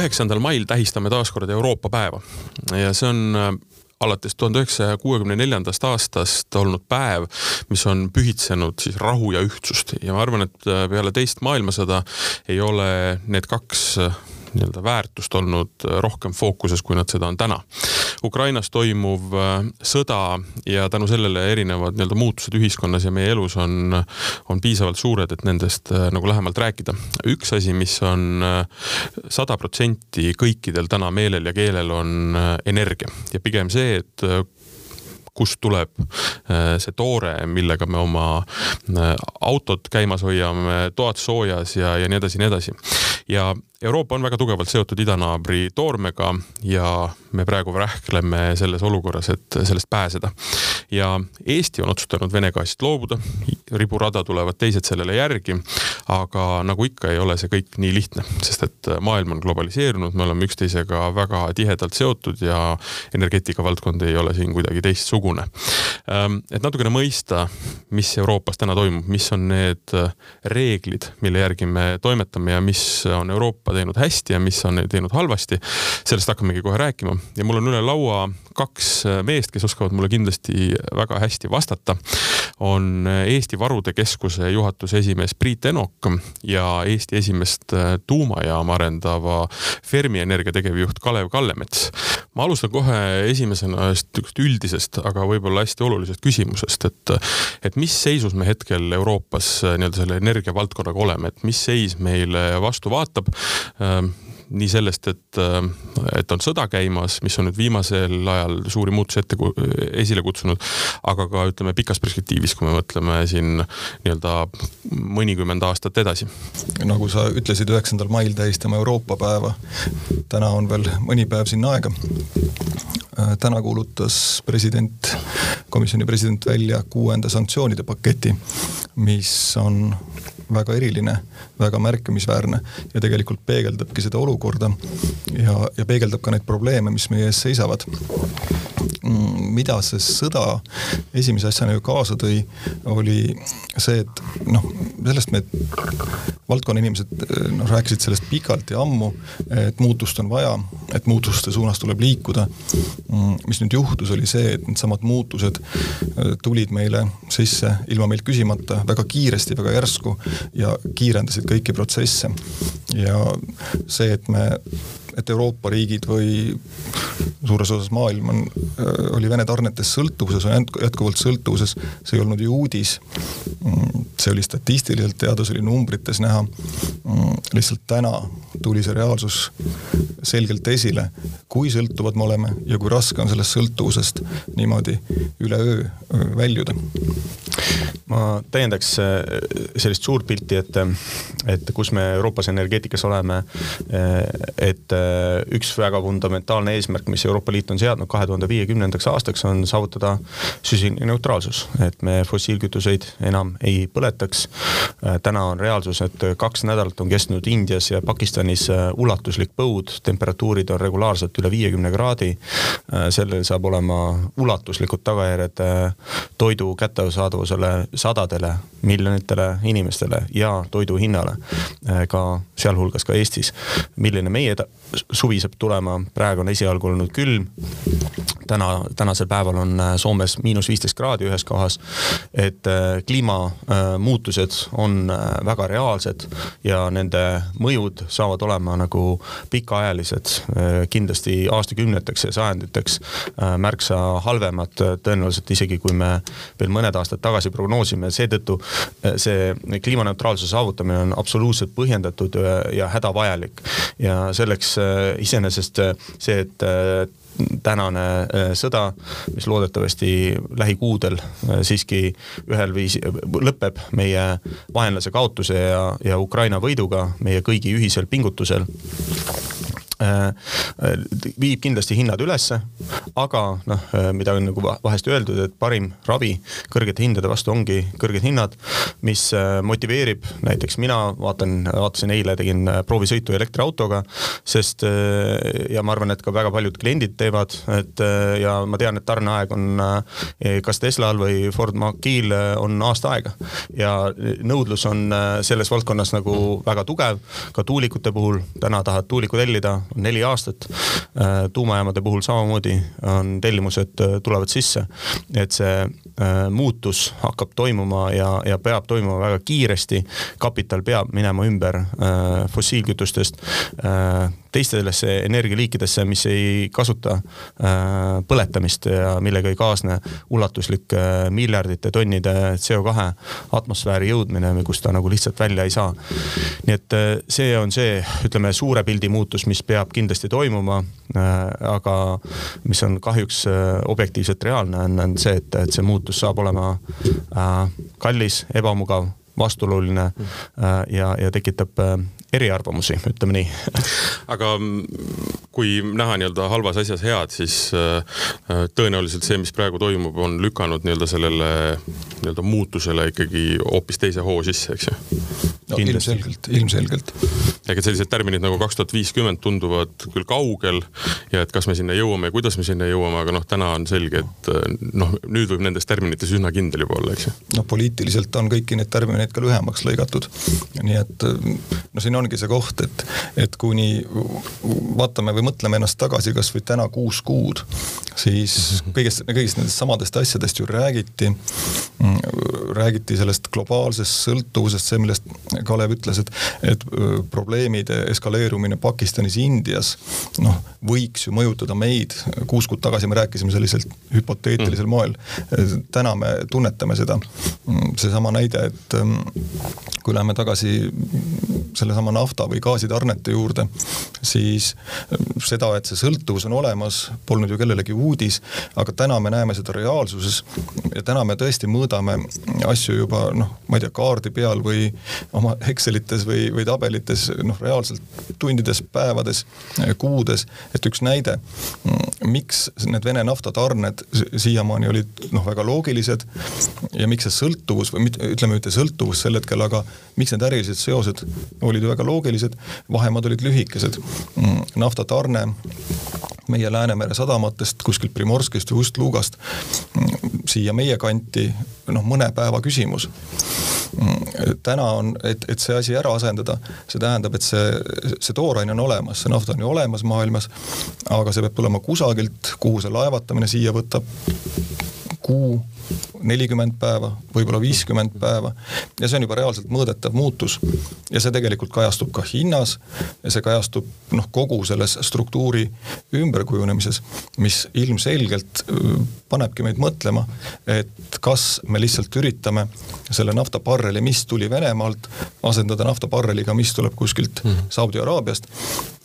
üheksandal mail tähistame taas kord Euroopa päeva. Ja see on äh, alates tuhande üheksasaja kuuekümne neljandast aastast olnud päev, mis on pühitsenud siis rahu ja ühtsust. Ja ma arvan, et äh, peale teist maailmasõda ei ole need kaks nii-öelda väärtust olnud rohkem fookuses, kui nad seda on täna. Ukrainas toimuv äh, sõda ja tänu sellele erinevad nii-öelda muutused ühiskonnas ja meie elus on, on piisavalt suured, et nendest äh, nagu lähemalt rääkida. üks asi, mis on äh, sada protsenti kõikidel täna meelel ja keelel, on energia ja pigem see, et kust tuleb see toore, millega me oma autot käimas hoiame, toad soojas ja, ja nii edasi nii edasi. ja Euroopa on väga tugevalt seotud idanaabri toormega ja me praegu rähkleme selles olukorras, et sellest pääseda. ja Eesti on otsustanud Vene gaasist loobuda, riburada tulevad teised sellele järgi, aga nagu ikka, ei ole see kõik nii lihtne, sest et maailm on globaliseerunud, me oleme üksteisega väga tihedalt seotud ja energeetika valdkond ei ole siin kuidagi teistsugune. Ähm, et natukene mõista, mis Euroopas täna toimub, mis on need reeglid, mille järgi me toimetame ja mis on Euroopa Euroopa teinud hästi ja mis on teinud halvasti. sellest hakkamegi kohe rääkima ja mul on üle laua kaks meest, kes oskavad mulle kindlasti väga hästi vastata. On Eesti Varude Keskuse juhatuse esimees Priit Enok ja Eesti esimest tuumajaama arendava Fermi Energia tegevjuht Kalev Kallemets. ma alustan kohe esimesena ühest üldisest, aga võib-olla hästi olulisest küsimusest, et, et mis seisus me hetkel Euroopas nii-öelda selle energiavaldkonnaga oleme, et mis seis meile vastu vaatab Ähm, nii sellest, et, äh, et on sõda käimas, mis on nüüd viimasel ajal suuri muutusi ette, esile kutsunud, aga ka ütleme pikas perspektiivis, kui me mõtleme siin nii-öelda mõnikümmend aastat edasi. nagu sa ütlesid, üheksandal mail tähistame Euroopa päeva. täna on veel mõni päev sinna aega. Äh, täna kuulutas president, komisjoni president välja kuuenda sanktsioonide paketi, mis on väga eriline, väga märkimisväärne ja tegelikult peegeldabki seda olukorda ja, ja peegeldab ka neid probleeme, mis meie ees seisavad mm, mida see sõda esimese asjana ju kaasa tõi, oli see, et noh, sellest me valdkonna inimesed noh, rääkisid sellest pikalt ja ammu, et muutust on vaja, et muutuste suunas tuleb liikuda. Mm, mis nüüd juhtus, oli see, et needsamad muutused äh, tulid meile sisse ilma meilt küsimata väga kiiresti, väga järsku ja kiirendasid kõiki protsesse. ja see, et me et Euroopa riigid või suures osas maailm on, äh, oli Vene tarnetest sõltuvuses, on jätkuvalt sõltuvuses, see ei olnud ju uudis. Mm, see oli statistiliselt teada, see oli numbrites näha. Mm, lihtsalt täna tuli see reaalsus selgelt esile, kui sõltuvad me oleme ja kui raske on sellest sõltuvusest niimoodi üleöö äh, väljuda ma täiendaks äh, sellist suurt pilti, et, et kus me Euroopas energeetikas oleme. et üks väga fundamentaalne eesmärk, mis Euroopa Liit on seadnud kahe tuhande viiekümnendaks aastaks, on saavutada süsinikuneutraalsus, et me fossiilkütuseid enam ei põletaks. täna on reaalsus, et kaks nädalat on kestnud Indias ja Pakistanis ulatuslik põud, temperatuurid on regulaarselt üle viiekümne kraadi. sellel saab olema ulatuslikud tagajärjed toidu kättesaadavusele sadadele miljonitele inimestele ja toidu hinnale, äh, ka sealhulgas ka Eestis. milline meie suvi saab tulema, praegu on esialgu olnud külm. täna, tänasel päeval on äh, Soomes miinus viisteist kraadi ühes kohas. et äh, kliimamuutused on väga reaalsed ja nende mõjud saavad olema nagu pikaajalised, kindlasti aastakümneteks ja sajanditeks märksa halvemad tõenäoliselt isegi kui me veel mõned aastad tagasi prognoosime, seetõttu see kliimaneutraalsuse saavutamine on absoluutselt põhjendatud ja hädavajalik. ja selleks äh, iseenesest äh, see, et äh, tänane sõda, mis loodetavasti lähikuudel siiski ühel viisil lõpeb meie vaenlase kaotuse ja, ja Ukraina võiduga meie kõigi ühisel pingutusel. Äh, viib kindlasti hinnad ülesse, aga noh, äh, mida on nagu vahest öeldud, et parim ravi kõrgete hindade vastu ongi kõrged hinnad, mis äh, motiveerib, näiteks mina vaatan, vaatasin eile, tegin proovisõitu elektriautoga, sest ja ma arvan, et ka väga paljud kliendid teevad, et ja ma tean, et tarneaeg on kas Teslal või Ford Mach-il on aasta aega. Ja nõudlus on selles valdkonnas nagu väga tugev, ka tuulikute puhul, täna tahad tuuliku tellida, neli aastat. tuumajaamade puhul samamoodi on tellimused tulevad sisse, et see muutus hakkab toimuma ja, ja peab toimuma väga kiiresti. kapital peab minema ümber fossiilkütustest teistesse energialiikidesse, mis ei kasuta äh, põletamist ja millega ei kaasne ulatuslik äh, miljardite tonnide CO2 atmosfääri jõudmine, kus ta nagu lihtsalt välja ei saa. nii et äh, see on see, ütleme, suure pildi muutus, mis peab kindlasti toimuma. aga mis on kahjuks objektiivselt reaalne, on, on see, et, et see muutus saab olema kallis, ebamugav vastuoluline ja, ja tekitab eriarvamusi, ütleme nii aga kui näha nii-öelda halvas asjas head, siis äh, tõenäoliselt see, mis praegu toimub, on lükanud nii-öelda sellele nii-öelda muutusele ikkagi hoopis teise hoo sisse, eks ju no,? ilmselgelt, ilmselgelt. ega sellised tärminid nagu kaks tuhat viiskümmend tunduvad küll kaugel ja et kas me sinna jõuame ja kuidas me sinna jõuame, aga noh, täna on selge, et äh, noh, nüüd võib nendes tärminites üsna kindel juba olla, eks ju. noh, poliitiliselt on kõiki neid tärmineid ka lühemaks lõigatud. nii et no siin ongi see koht, et, et kuni vaatame või mõtleme ennast tagasi kasvõi täna kuus kuud, siis kõigest, kõigist nendest samadest asjadest ju räägiti. räägiti sellest globaalsest sõltuvusest, see, millest Kalev ütles, et, et probleemide eskaleerumine Pakistanis, Indias, noh, võiks ju mõjutada meid. kuus kuud tagasi me rääkisime sellisel hüpoteetilisel mm. moel. täna me tunnetame seda. seesama näide, et kui läheme tagasi sellesama nafta või gaasitarnete juurde, siis seda, et see sõltuvus on olemas, polnud ju kellelegi uudis, aga täna me näeme seda reaalsuses ja täna me tõesti mõõdame asju juba noh, ma ei tea, kaardi peal või oma Excelites või, või tabelites noh, reaalselt tundides, päevades, kuudes, et üks näide, miks need Vene naftatarned siiamaani olid noh, väga loogilised ja miks see sõltuvus või ütleme, mitte sõltuvus sel hetkel, aga miks need ärilised seosed olid ju väga loogilised, vahemaad olid lühikesed. Mm, naftatarne meie Läänemere sadamatest kuskilt Primorskist või Ust-Luugast mm, siia meie kanti noh, mõne päeva küsimus. Mm, täna on, et, et see asi ära asendada, see tähendab, et see, see tooraine on olemas, see nafta on ju olemas maailmas, aga see peab tulema kusagilt, kuhu see laevatamine siia võtab kuu nelikümmend päeva, võib-olla viiskümmend päeva. ja see on juba reaalselt mõõdetav muutus. ja see tegelikult kajastub ka hinnas ja see kajastub noh, kogu selles struktuuri ümberkujunemises, mis ilmselgelt panebki meid mõtlema, et kas me lihtsalt üritame selle naftabarreli, mis tuli Venemaalt, asendada naftabarreliga, mis tuleb kuskilt mm -hmm. Saudi Araabiast.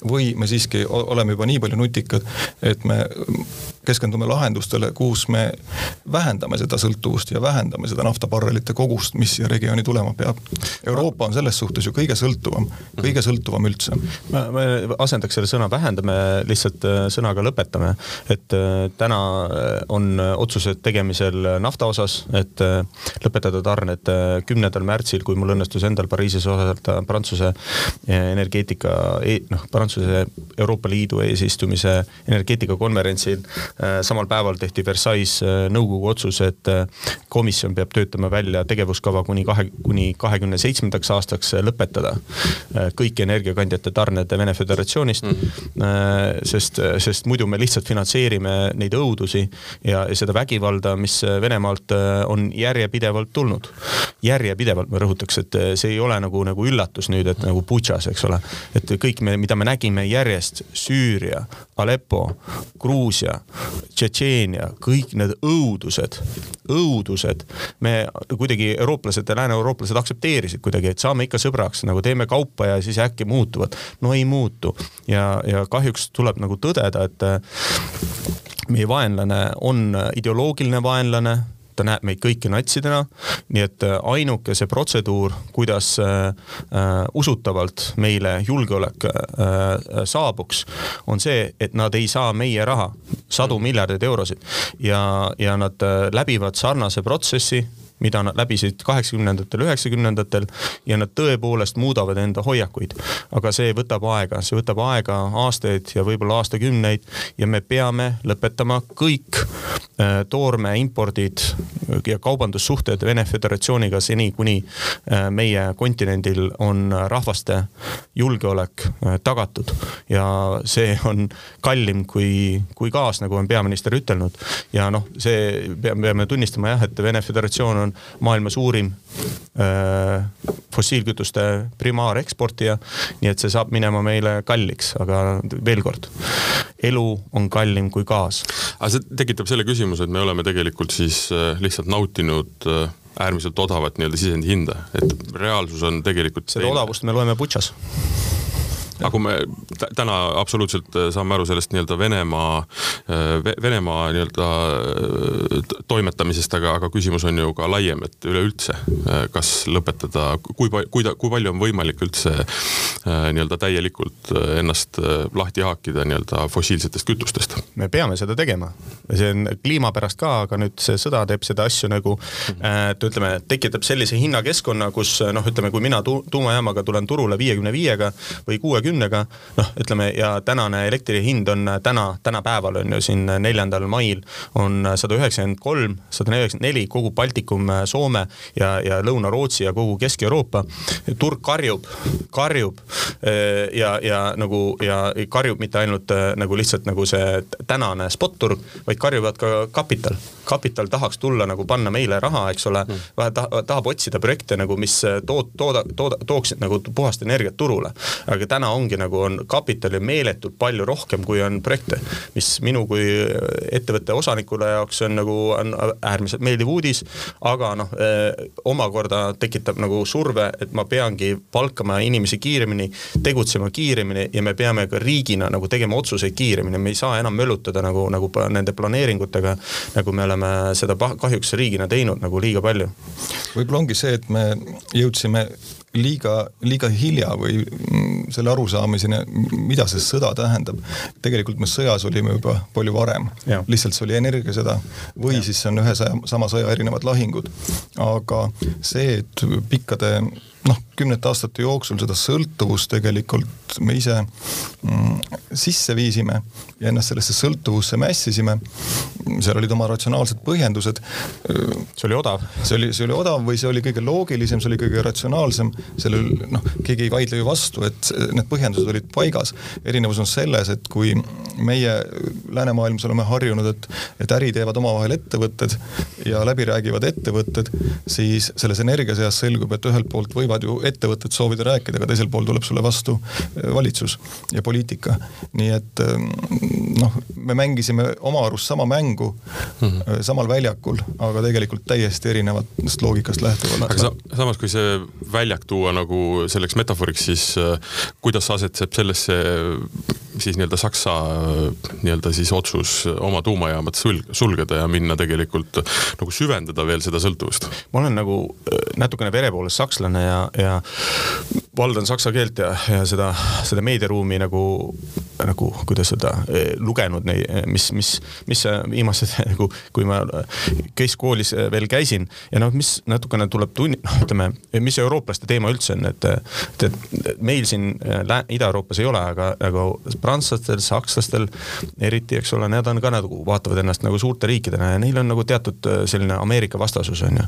või me siiski oleme juba nii palju nutikad, et me keskendume lahendustele, kus me vähendame seda sõltuvust ja vähendame seda naftabarrelite kogust, mis siia regiooni tulema peab. Euroopa on selles suhtes ju kõige sõltuvam, kõige sõltuvam üldse. ma, ma asendaks selle sõna vähendame lihtsalt äh, sõnaga lõpetame, et äh, täna äh, on otsused tegemisel nafta osas, et lõpetada tarned kümnendal märtsil, kui mul õnnestus endal Pariisis osaleda Prantsuse energeetika, e-, noh, Prantsuse Euroopa Liidu eesistumise energeetikakonverentsil samal päeval tehti Versailles äh, nõukogu otsus, et äh, komisjon peab töötama välja tegevuskava kuni kahe, kuni kahekümne seitsmendaks aastaks lõpetada kõik energiakandjate tarned Vene Föderatsioonist mm.. sest, sest muidu me lihtsalt finantseerime neid õudusi ja, ja seda vägivalda, mis Venemaalt on järjepidevalt tulnud. järjepidevalt ma rõhutaks, et see ei ole nagu, nagu üllatus nüüd, et nagu Butšas, eks ole. et kõik me, mida me nägime järjest, Süüria, Aleppo, Gruusia, Tšetšeenia, kõik need õudused, õudused. me kuidagi eurooplased ja lääne-eurooplased aktsepteerisid kuidagi, et saame ikka sõbraks, nagu teeme kaupa ja siis äkki muutuvad. no ei muutu ja, ja kahjuks tuleb nagu tõdeda, et meie vaenlane on ideoloogiline vaenlane ta näeb meid kõiki natsidena. nii et äh, ainuke see protseduur, kuidas äh, äh, usutavalt meile julgeolek äh, saabuks, on see, et nad ei saa meie raha, sadu miljardeid eurosid ja, ja nad äh, läbivad sarnase protsessi mida nad läbisid kaheksakümnendatel, üheksakümnendatel ja nad tõepoolest muudavad enda hoiakuid. aga see võtab aega, see võtab aega aastaid ja võib-olla aastakümneid ja me peame lõpetama kõik toorme impordid ja kaubandussuhted Vene Föderatsiooniga seni, kuni meie kontinendil on rahvaste julgeolek tagatud. ja see on kallim kui, kui gaas, nagu on peaminister ütelnud. ja noh, see peame, peame tunnistama jah, et Vene Föderatsioon on maailma suurim fossiilkütuste primaareksportija. nii et see saab minema meile kalliks, aga veel kord, elu on kallim kui gaas. aga see tekitab selle küsimuse, et me oleme tegelikult siis lihtsalt nautinud äärmiselt odavat nii-öelda sisendi hinda, et reaalsus on tegelikult. seda teine. odavust me loeme Butšas aga kui me täna absoluutselt äh, saame aru sellest nii-öelda Venemaa, äh, Venemaa nii-öelda äh, toimetamisest, aga, aga küsimus on ju ka laiem, et üleüldse, kas lõpetada, kui, kui, kui palju on võimalik üldse nii-öelda täielikult ennast lahti haakida nii-öelda fossiilsetest kütustest? me peame seda tegema, see on kliima pärast ka, aga nüüd see sõda teeb seda asju nagu et ütleme, tekitab sellise hinnakeskkonna, kus noh, ütleme, kui mina tu tuumajaamaga tulen turule viiekümne viiega või kuue kuuekümnega, noh, ütleme ja tänane elektri hind on täna, tänapäeval on ju siin neljandal mail on sada üheksakümmend kolm, sada üheksakümmend neli kogu Baltikum, Soome ja, ja Lõuna-Rootsi ja kogu Kesk-Euroopa. turg karjub, karjub ja, ja nagu ja karjub mitte ainult nagu lihtsalt nagu see tänane spot-turg, vaid karjuvad ka kapital. kapital tahaks tulla nagu panna meile raha, eks ole mm., vähe tahab otsida projekte nagu, mis tood-, tooda, tooda, tooksid nagu puhast energiat turule. aga täna ongi nagu on kapitali meeletult palju rohkem, kui on projekte. mis minu kui ettevõtte osanikule jaoks on nagu on äärmiselt meeldiv uudis, aga noh eh, omakorda tekitab nagu surve, et ma peangi palkama inimesi kiiremini, tegutsema kiiremini ja me peame ka riigina nagu tegema otsuseid kiiremini, me ei saa enam möllutada nagu, nagu nende planeeringutega, nagu me oleme seda kahjuks riigina teinud nagu liiga palju. võib-olla ongi see, et me jõudsime liiga, liiga hilja või mm, selle arusaamiseni, mida see sõda tähendab. tegelikult me sõjas olime juba palju varem, lihtsalt see oli energiasõda või ja. siis see on ühe saja, sama sõja erinevad lahingud. aga see, et pikkade noh, kümnete aastate jooksul seda sõltuvust tegelikult me ise mm, sisse viisime ja ennast sellesse sõltuvusse mässisime. seal olid oma ratsionaalsed põhjendused. see oli odav. see oli, see oli odav või see oli kõige loogilisem, see oli kõige ratsionaalsem, sellel noh, keegi ei vaidle ju vastu, et need põhjendused olid paigas. erinevus on selles, et kui meie läänemaailmas oleme harjunud, et, et äri teevad omavahel ettevõtted ja läbi räägivad ettevõtted, siis selles energiasõjas selgub, et ühelt poolt võivad ju ettevõtted soovida rääkida, aga teisel pool tuleb sulle vastu eh, valitsus ja poliitika. nii et eh, noh, me mängisime oma arust sama mängu mm -hmm. samal väljakul, aga tegelikult täiesti erinevast loogikast lähtuvalt. aga sa, samas, kui see väljak tuua nagu selleks metaforiks, siis kuidas asetseb sellesse siis nii-öelda Saksa nii-öelda siis otsus oma tuumajaamad sulg-, sulgeda ja minna tegelikult nagu süvendada veel seda sõltuvust? ma olen nagu natukene vere poolest sakslane ja, ja valdan saksa keelt ja, ja seda, seda meediaruumi nagu, nagu kuidas öelda, lugenud neid, mis, mis, mis viimased nagu, kui ma keskkoolis veel käisin ja noh, mis natukene tuleb tunni-, noh, ütleme, mis eurooplaste teema üldse on, et, et, et meil siin Ida-Euroopas ei ole, aga, aga prantslastel, sakslastel eriti, eks ole, need on ka nagu vaatavad ennast nagu suurte riikidena ja neil on nagu teatud selline Ameerika vastasus on ju.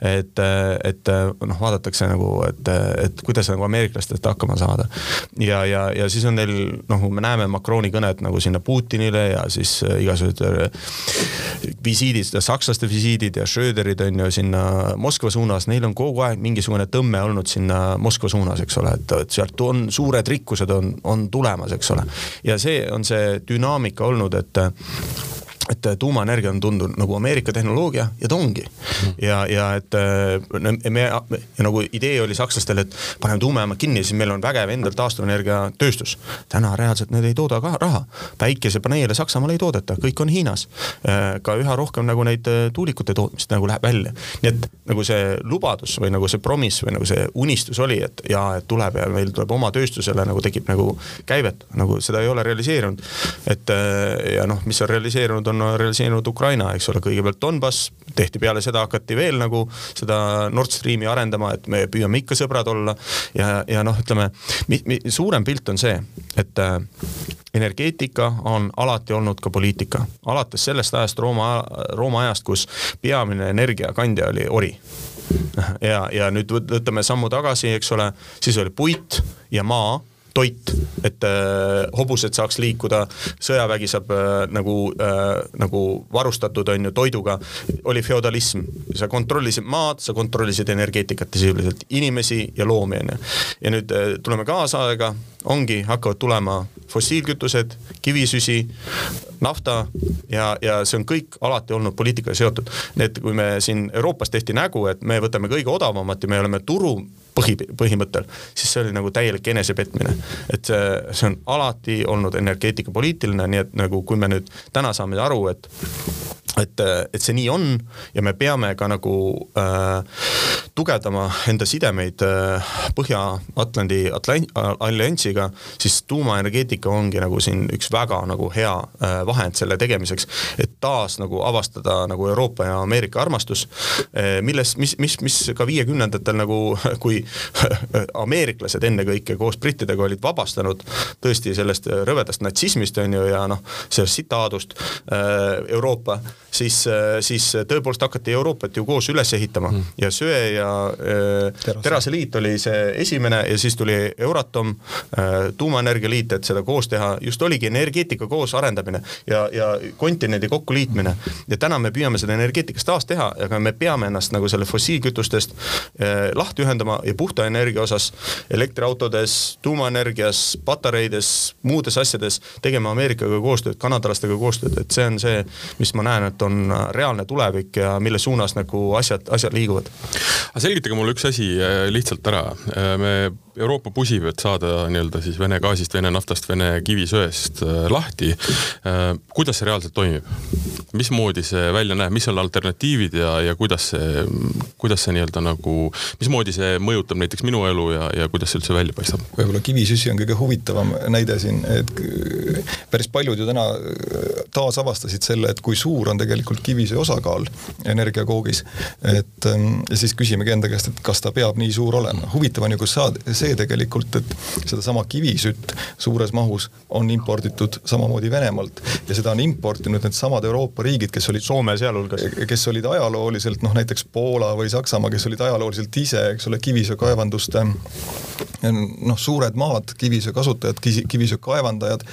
et, et noh, vaadatakse nagu, et, et kuidas nagu ameeriklastest hakkama saada. ja, ja, ja siis on neil noh, me näeme Macroni kõnet nagu sinna Putinile ja siis äh, igasugused äh, visiidid, sakslaste visiidid ja Schröderid on ju sinna Moskva suunas, neil on kogu aeg mingisugune tõmme olnud sinna Moskva suunas, eks ole, et, et sealt on suured rikkused on, on tulemas, eks ole. Ja see on see dünaamika olnud, et et äh, tuumaenergia on tundunud nagu Ameerika tehnoloogia ja ta ongi mm.. ja, ja et äh, me ja nagu idee oli sakslastel, et paneme tuumajaamad kinni, siis meil on vägev endal taastuvenergia tööstus. täna reaalselt need ei tooda ka raha. päikesepaneele Saksamaal ei toodeta, kõik on Hiinas. Äh, ka üha rohkem nagu neid tuulikute tootmist nagu läheb välja. nii et nagu see lubadus või nagu see promiss või nagu see unistus oli, et jaa, et tuleb ja meil tuleb oma tööstusele nagu tekib nagu käivet, nagu seda ei ole realiseerunud. et ja noh, mis on realiseerunud, on on realiseerunud Ukraina, eks ole, kõigepealt Donbass, tehti peale seda, hakati veel nagu seda Nord Streami arendama, et me püüame ikka sõbrad olla. Ja, ja noh, ütleme, suurem pilt on see, et energeetika on alati olnud ka poliitika, alates sellest ajast Rooma, Rooma ajast, kus peamine energiakandja oli ori. Ja, ja nüüd võtame sammu tagasi, eks ole, siis oli puit ja maa toit, et äh, hobused saaks liikuda, sõjavägi saab äh, nagu äh,, nagu varustatud on ju toiduga, oli feodalism. sa kontrollisid maad, sa kontrollisid energeetikat sisuliselt inimesi ja loomi on ju. ja nüüd äh, tuleme kaasaega, ongi, hakkavad tulema fossiilkütused, kivisüsi, nafta ja, ja see on kõik alati olnud poliitikaga seotud. et kui me siin Euroopas tehti nägu, et me võtame kõige odavamat ja me oleme turu põhi, põhimõttel, siis see oli nagu täielik enesepetmine. et see, see on alati olnud energeetikapoliitiline, nii et nagu kui me nüüd täna saame aru, et et, et see nii on ja me peame ka nagu äh, tugevdama enda sidemeid äh, Põhja-Atlandi alliansiga, siis tuumaenergeetika ongi nagu siin üks väga nagu hea äh, vahend selle tegemiseks, et taas nagu avastada nagu Euroopa ja Ameerika armastus äh,, milles, mis, mis, mis ka viiekümnendatel nagu, kui ameeriklased ennekõike koos brittidega olid vabastanud tõesti sellest rõvedast natsismist, on ju, ja noh, sellest sitaadust äh, Euroopa siis, äh, siis tõepoolest hakati Euroopat ju koos üles ehitama mm. ja söe ja äh, teraseliit oli see esimene ja siis tuli Euratom äh,, tuumaenergia liit, et seda koos teha, just oligi energeetika koos arendamine ja, ja kontinendi kokkuliitmine. ja täna me püüame seda energeetikas taas teha, aga me peame ennast nagu selle fossiilkütustest äh, lahti ühendama ja puhta energia osas elektriautodes, tuumaenergias, patareides, muudes asjades tegema Ameerikaga koostööd, kanadalastega koostööd, et see on see, mis ma näen, et on reaalne tulevik ja mille suunas nagu asjad, asjad liiguvad. aga selgitage mulle üks asi äh, lihtsalt ära, äh, me Euroopa pusib, et saada nii-öelda siis Vene gaasist, Vene naftast, Vene kivisöest äh, lahti. kuidas see reaalselt toimib? mismoodi see välja näeb, mis on alternatiivid ja, ja kuidas see, kuidas see nii-öelda nagu, mismoodi see mõjutab näiteks minu elu ja, ja kuidas see üldse välja paistab? võib-olla kivisüsi on kõige huvitavam näide siin, et päris paljud ju täna taasavastasid selle, et kui suur on tegelikult kivisöe osakaal energiakoogis. et ähm, ja siis küsimegi enda käest, et kas ta peab nii suur olema. huvitav on ju, kus saad, see tegelikult, et sedasama kivisütt suures mahus on imporditud samamoodi Venemaalt ja seda on importinud needsamad Euroopa riigid, kes olid Soome sealhulgas, kes olid ajalooliselt noh, näiteks Poola või Saksamaa, kes olid ajalooliselt ise, eks ole, kivisöekaevanduste noh, suured maad, kivisöe kasutajad, kivisöe kaevandajad,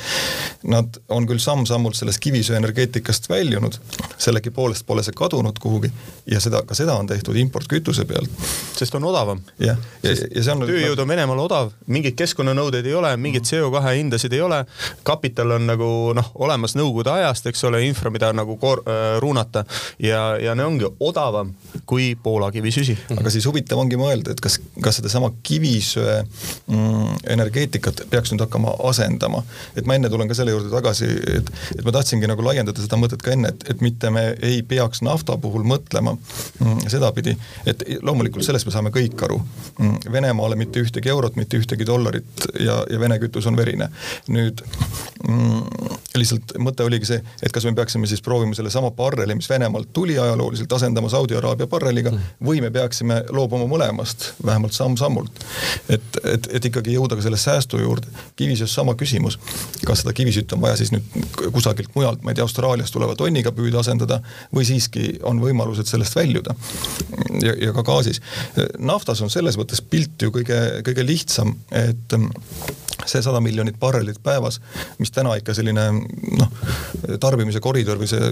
nad on küll samm-sammult sellest kivisöeenergeetikast väljunud, sellegipoolest pole see kadunud kuhugi ja seda, ka seda on tehtud importkütuse pealt. sest on odavam. jah, ja, ja see on tööjõud on Venemaal odav, mingeid keskkonnanõudeid ei ole, mingeid CO2 hindasid ei ole, kapital on nagu noh, olemas Nõukogude ajast, eks ole, infra, mida nagu koor- äh,, ruunata ja, ja ne ongi odavam kui Poola kivisüsi. aga siis huvitav ongi mõelda, et kas, kas sedasama kivisöe mm, energeetikat peaks nüüd hakkama asendama. et ma enne tulen ka selle juurde tagasi, et, et ma tahtsingi nagu laiendada seda mõtet ka enne, et, et mitte me ei peaks nafta puhul mõtlema mm, sedapidi, et loomulikult sellest me saame kõik aru mm,. Venemaale mitte ühtegi eurot, mitte ühtegi dollarit ja, ja Vene kütus on verine. nüüd mm, lihtsalt mõte oligi see, et kas me peaksime siis proovima sellesama barreli, mis Venemaalt tuli ajalooliselt, asendama Saudi Araabia barreliga mm. või me peaksime loobuma mõlemast, vähemalt samm-sammult. et, et, et ikkagi jõuda ka selle säästu juurde. kivisöös sama küsimus, kas seda kivisütt on vaja siis nüüd kusagilt mujalt, ma ei tea, Austraaliast tuleva tonniga püüda asendada või siiski on võimalused sellest väljuda. ja, ja ka gaasis. naftas on selles mõttes pilt ju kõige, kõige lihtsam, et see sada miljonit barrelit päevas, mis täna ikka selline noh, tarbimise koridor või see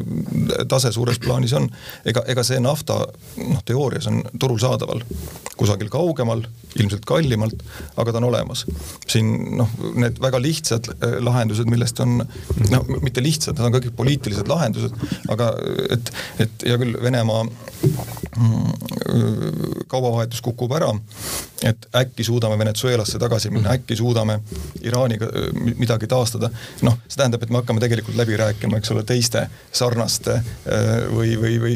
tase suures plaanis on, ega, ega see nafta noh, teoorias on turul saadaval kusagil kaugemal, ilmselt kallimalt, aga ta on olemas. siin noh, need väga lihtsad äh, lahendused, millest on noh, mitte lihtsad, need on kõik poliitilised lahendused, aga et, et hea küll, Venemaa mm, kaubavahetus kukub ära, et äkki suudame Venezuelasse tagasi minna, äkki suudame Iraaniga midagi taastada. noh, see tähendab, et me hakkame tegelikult läbi rääkima, eks ole, teiste sarnaste või, või, või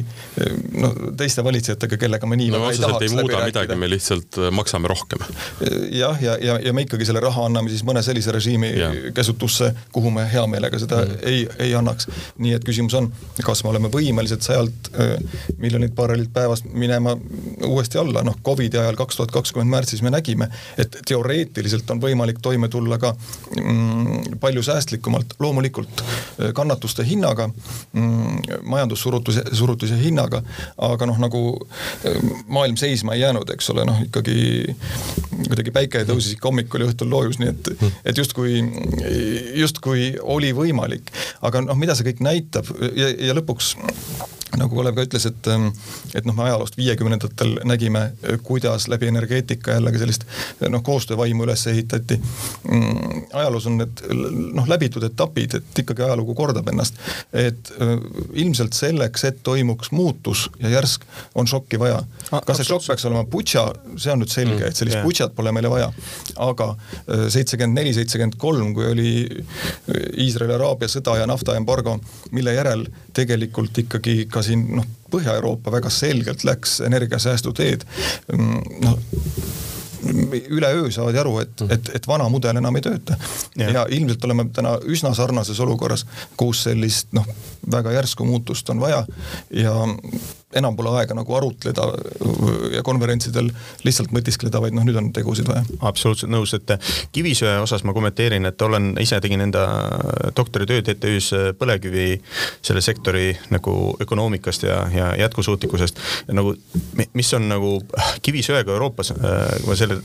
noh, teiste valitsejatega, kellega me nii no, väga ei tahaks ei muuda midagi, me lihtsalt maksame rohkem. jah, ja, ja, ja me ikkagi selle raha anname siis mõne sellise režiimi ja. käsutusse, kuhu me hea meelega seda mm. ei, ei annaks. nii et küsimus on, kas me oleme võimelised sajalt miljonit barrelit päevas minema uuesti alla, noh Covidi ajal kaks tuhat kakskümmend märtsis me nägime, et teoreetiliselt on võimalik toime tulla ka mm, palju säästlikumalt, loomulikult äh, kannatuste hinnaga mm,, majandussurutuse, surutise hinnaga, aga noh, nagu äh, maailm seisma ei jäänud, eks ole, noh ikkagi kuidagi päike tõusis ikka hommikul ja õhtul loojus, nii et, et justkui, justkui oli võimalik. aga noh, mida see kõik näitab ja, ja lõpuks nagu Kalev ka ütles, et, ähm, et noh, me ajaloost viiekümnendatel nägime, kuidas läbi energeetika jällegi sellist noh, koostöövaimu üles ehitati mm,. ajaloos on need noh, läbitud etapid, et ikkagi ajalugu kordab ennast. et äh, ilmselt selleks, et toimuks muutus ja järsk, on šokki vaja. kas see šokk peaks olema Butša, see on nüüd selge, mm, et sellist yeah. Butšat pole meile vaja. aga äh, seitsekümmend neli, seitsekümmend kolm, kui oli Iisraeli-Araabia sõda ja naftaembargo, mille järel tegelikult ikkagi ka siin noh, Põhja-Euroopa väga selgelt läks energiasäästu teed. Mm, noh üleöö saadi aru, et, et, et vana mudel enam ei tööta. ja ilmselt oleme täna üsna sarnases olukorras, kus sellist noh, väga järsku muutust on vaja ja enam pole aega nagu arutleda ja konverentsidel lihtsalt mõtiskleda, vaid noh, nüüd on tegusid vaja. absoluutselt nõus, et kivisöe osas ma kommenteerin, et olen, ise tegin enda doktoritööd ETÜ-s põlevkivi selle sektori nagu ökonoomikast ja, ja jätkusuutlikkusest. nagu, mis on nagu kivisöega Euroopas, kui ma selle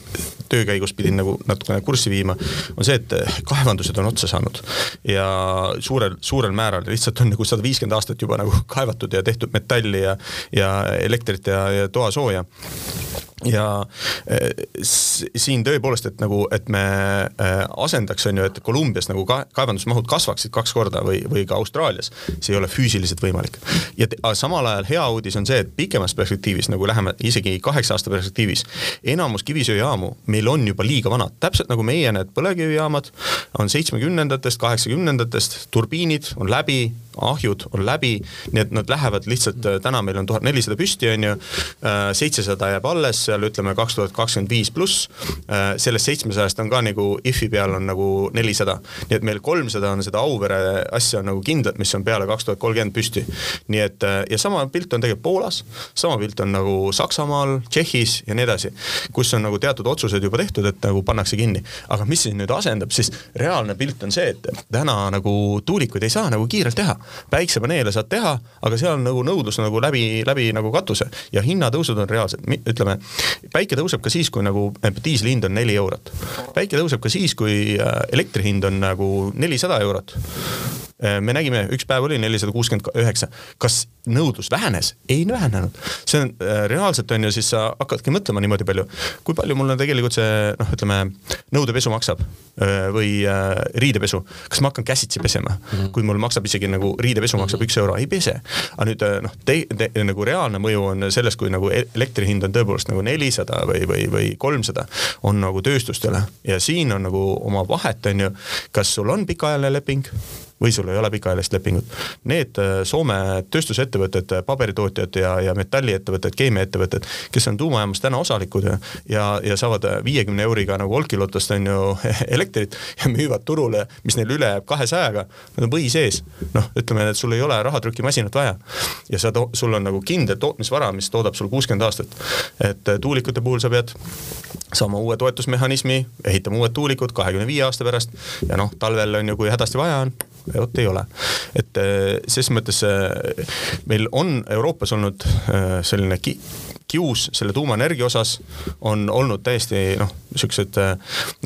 töö käigus pidin nagu natukene kurssi viima, on see, et kaevandused on otsa saanud ja suurel, suurel määral lihtsalt on nagu sada viiskümmend aastat juba nagu kaevatud ja tehtud metalli ja ja elektrit ja, ja toasooja ja äh, siin tõepoolest, et nagu, et me äh, asendaks, on ju, et Kolumbias nagu ka, kaevandusmahud kasvaksid kaks korda või, või ka Austraalias, see ei ole füüsiliselt võimalik. ja samal ajal hea uudis on see, et pikemas perspektiivis nagu läheme isegi kaheksa aasta perspektiivis, enamus kivisöejaamu meil on juba liiga vanad, täpselt nagu meie need põlevkivijaamad on seitsmekümnendatest, kaheksakümnendatest, turbiinid on läbi, ahjud on läbi, nii et nad lähevad lihtsalt, täna meil on tuhat nelisada püsti, on ju, seitsesada jääb alles seal ütleme kaks tuhat kakskümmend viis pluss, äh, sellest seitsmesajast on ka nagu IF-i peal on nagu nelisada. nii et meil kolmsada on seda Auvere asja nagu kindlat, mis on peale kaks tuhat kolmkümmend püsti. nii et äh, ja sama pilt on tegelikult Poolas, sama pilt on nagu Saksamaal, Tšehhis ja nii edasi, kus on nagu teatud otsused juba tehtud, et nagu pannakse kinni. aga mis siis nüüd asendab, siis reaalne pilt on see, et täna nagu tuulikuid ei saa nagu kiirelt teha. päiksepaneele saad teha, aga seal on nagu nõudlus nagu läbi, läbi nagu katuse ja hinnatõusud on reaalsed, ütleme päike tõuseb ka siis, kui nagu diisli hind on neli eurot. päike tõuseb ka siis, kui äh, elektri hind on nagu nelisada eurot Äh, me nägime, üks päev oli nelisada kuuskümmend üheksa. kas nõudlus vähenes? ei vähenenud. see on reaalselt on ju, siis sa hakkadki mõtlema niimoodi palju, kui palju mulle tegelikult see noh, ütleme nõudepesu maksab või riidepesu. kas ma hakkan käsitsi pesema mm, -hmm. kui mul maksab isegi nagu riidepesu maksab üks euro, ei pese. aga nüüd noh, nagu reaalne mõju on selles, kui nagu e-, elektri hind on tõepoolest nagu nelisada või, või, või kolmsada, on nagu tööstustele. Ja siin on nagu oma vahet, on ju, kas sul on pikaajaline leping või sul ei ole pikaajalist lepingut. Need äh, Soome tööstusettevõtted, paberitootjad ja, ja metalliettevõtted, keemiaettevõtted, kes on tuumajaamas täna osalikud ja, ja, ja saavad viiekümne euriga nagu Olkiluotost on ju elektrit ja müüvad turule, mis neil üle jääb kahesajaga, nad on või sees. noh, ütleme, et sul ei ole rahatrükimasinat vaja ja sa, sul on nagu kindel tootmisvara, mis toodab sul kuuskümmend aastat. et äh, tuulikute puhul sa pead saama uue toetusmehhanismi, ehitama uued tuulikud kahekümne viie aasta pärast ja noh, talvel on ju, kui hädasti vaja on, vot ei ole. et äh, ses mõttes äh, meil on Euroopas olnud äh, selline ki kius selle tuumaenergia osas on olnud täiesti noh, siuksed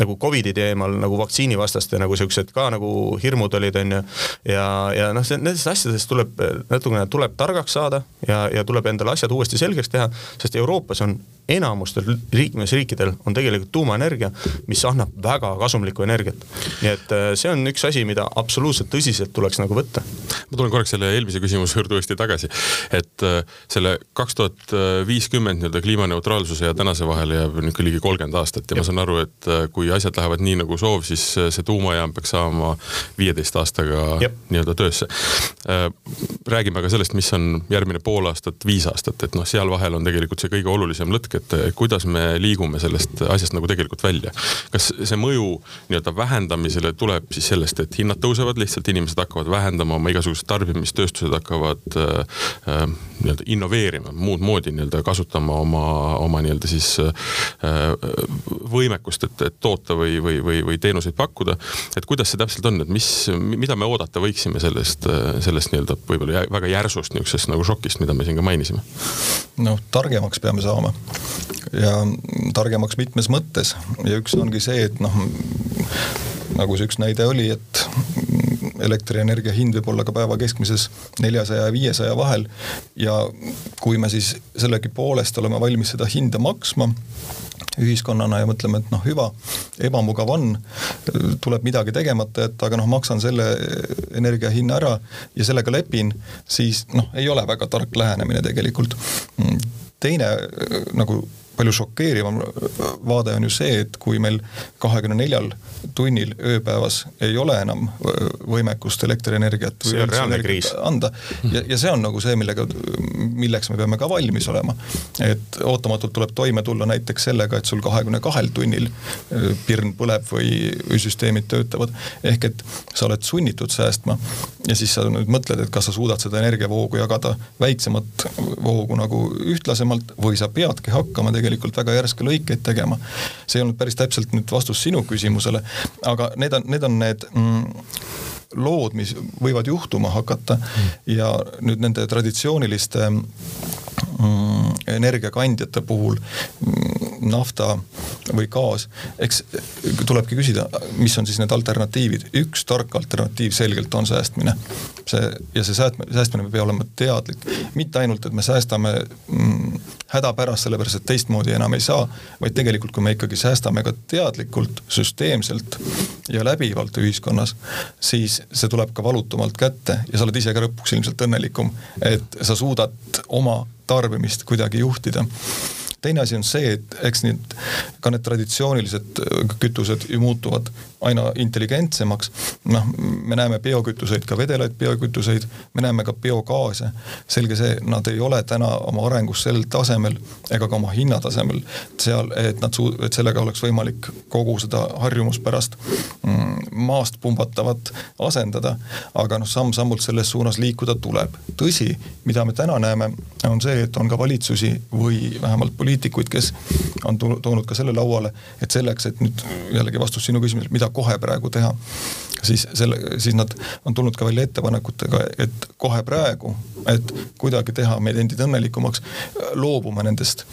nagu Covidi teemal nagu vaktsiinivastaste nagu siuksed ka nagu hirmud olid, onju. ja, ja noh, nendest asjadest tuleb natukene tuleb targaks saada ja, ja tuleb endale asjad uuesti selgeks teha, sest Euroopas on enamustel liikmesriikidel on tegelikult tuumaenergia, mis annab väga kasumlikku energiat. nii et äh, see on üks asi, mida absoluutselt tõsiselt tuleks nagu võtta. ma tulen korraks selle eelmise küsimuse juurde uuesti tagasi, et äh, selle kaks tuhat viiskümmend nii-öelda kliimaneutraalsuse ja tänase vahele jääb niisugune ligi kolmkümmend aastat ja ma saan aru, et kui asjad lähevad nii nagu soov, siis see tuumajaam peaks saama viieteist aastaga nii-öelda töösse. räägime aga sellest, mis on järgmine pool aastat, viis aastat, et noh, seal vahel on tegelikult see kõige olulisem lõtk, et kuidas me liigume sellest asjast nagu tegelikult välja. kas see mõju nii-öelda vähendamisele tuleb siis sellest, et hinnad tõusevad, lihtsalt inimesed hakkavad vähendama oma igasugust tarbimist, tööstused hakkavad äh, äh, nii-öelda innoveerima, muud moodi nii-öelda kasutama oma, oma nii-öelda siis äh, võimekust, et, et toota või, või, või, või teenuseid pakkuda. et kuidas see täpselt on, et mis, mida me oodata võiksime sellest, sellest nii-öelda võib-olla väga järsust niisugusest nagu šokist, mida me siin ka mainisime? noh, targemaks peame saama ja targemaks mitmes mõttes ja üks ongi see, et noh, nagu see üks näide oli, et elektrienergia hind võib olla ka päeva keskmises neljasaja ja viiesaja vahel ja kui me siis sellegipoolest oleme valmis seda hinda maksma, ühiskonnana ja mõtleme, et noh, hüva, ebamugav on, tuleb midagi tegemata jätta, aga noh, maksan selle energia hinna ära ja sellega lepin, siis noh, ei ole väga tark lähenemine tegelikult. teine nagu palju šokeerivam vaade on ju see, et kui meil kahekümne neljal tunnil ööpäevas ei ole enam võimekust elektrienergiat või elektrienergiat anda ja, ja see on nagu see, millega, milleks me peame ka valmis olema. et ootamatult tuleb toime tulla näiteks sellega, et sul kahekümne kahel tunnil pirn põleb või, süsteemid töötavad. ehk et sa oled sunnitud säästma ja siis sa nüüd mõtled, et kas sa suudad seda energiavoogu jagada väiksemat voogu nagu ühtlasemalt või sa peadki hakkama tegelikult tegelikult väga järske lõikeid tegema. see ei olnud päris täpselt nüüd vastus sinu küsimusele, aga need on, need on need mm, lood, mis võivad juhtuma hakata ja nüüd nende traditsiooniliste mm, energiakandjate puhul mm, nafta või gaas, eks tulebki küsida, mis on siis need alternatiivid. üks tark alternatiiv selgelt on säästmine. see ja see säästmine, säästmine peab olema teadlik, mitte ainult, et me säästame mm, hädapärast, sellepärast et teistmoodi enam ei saa, vaid tegelikult, kui me ikkagi säästame ka teadlikult, süsteemselt ja läbivalt ühiskonnas, siis see tuleb ka valutumalt kätte ja sa oled ise ka lõpuks ilmselt õnnelikum, et sa suudad oma tarbimist kuidagi juhtida teine asi on see, et eks need, ka need traditsioonilised äh, kütused ju muutuvad aina intelligentsemaks. noh, me näeme biokütuseid, ka vedelaid biokütuseid, me näeme ka biogaase. selge see, nad ei ole täna oma arengus sel tasemel ega ka oma hinnatasemel seal, et nad suu-, et sellega oleks võimalik kogu seda harjumuspärast mm, maast pumbatavat asendada. aga noh, samm-sammult selles suunas liikuda tuleb. tõsi, mida me täna näeme, on see, et on ka valitsusi või vähemalt poliitikuid, poliitikuid, kes on toonud ka selle lauale, et selleks, et nüüd jällegi vastus sinu küsimusele, mida kohe praegu teha, siis selle, siis nad on tulnud ka välja ettepanekutega, et kohe praegu, et kuidagi teha meid endid õnnelikumaks, loobume nendest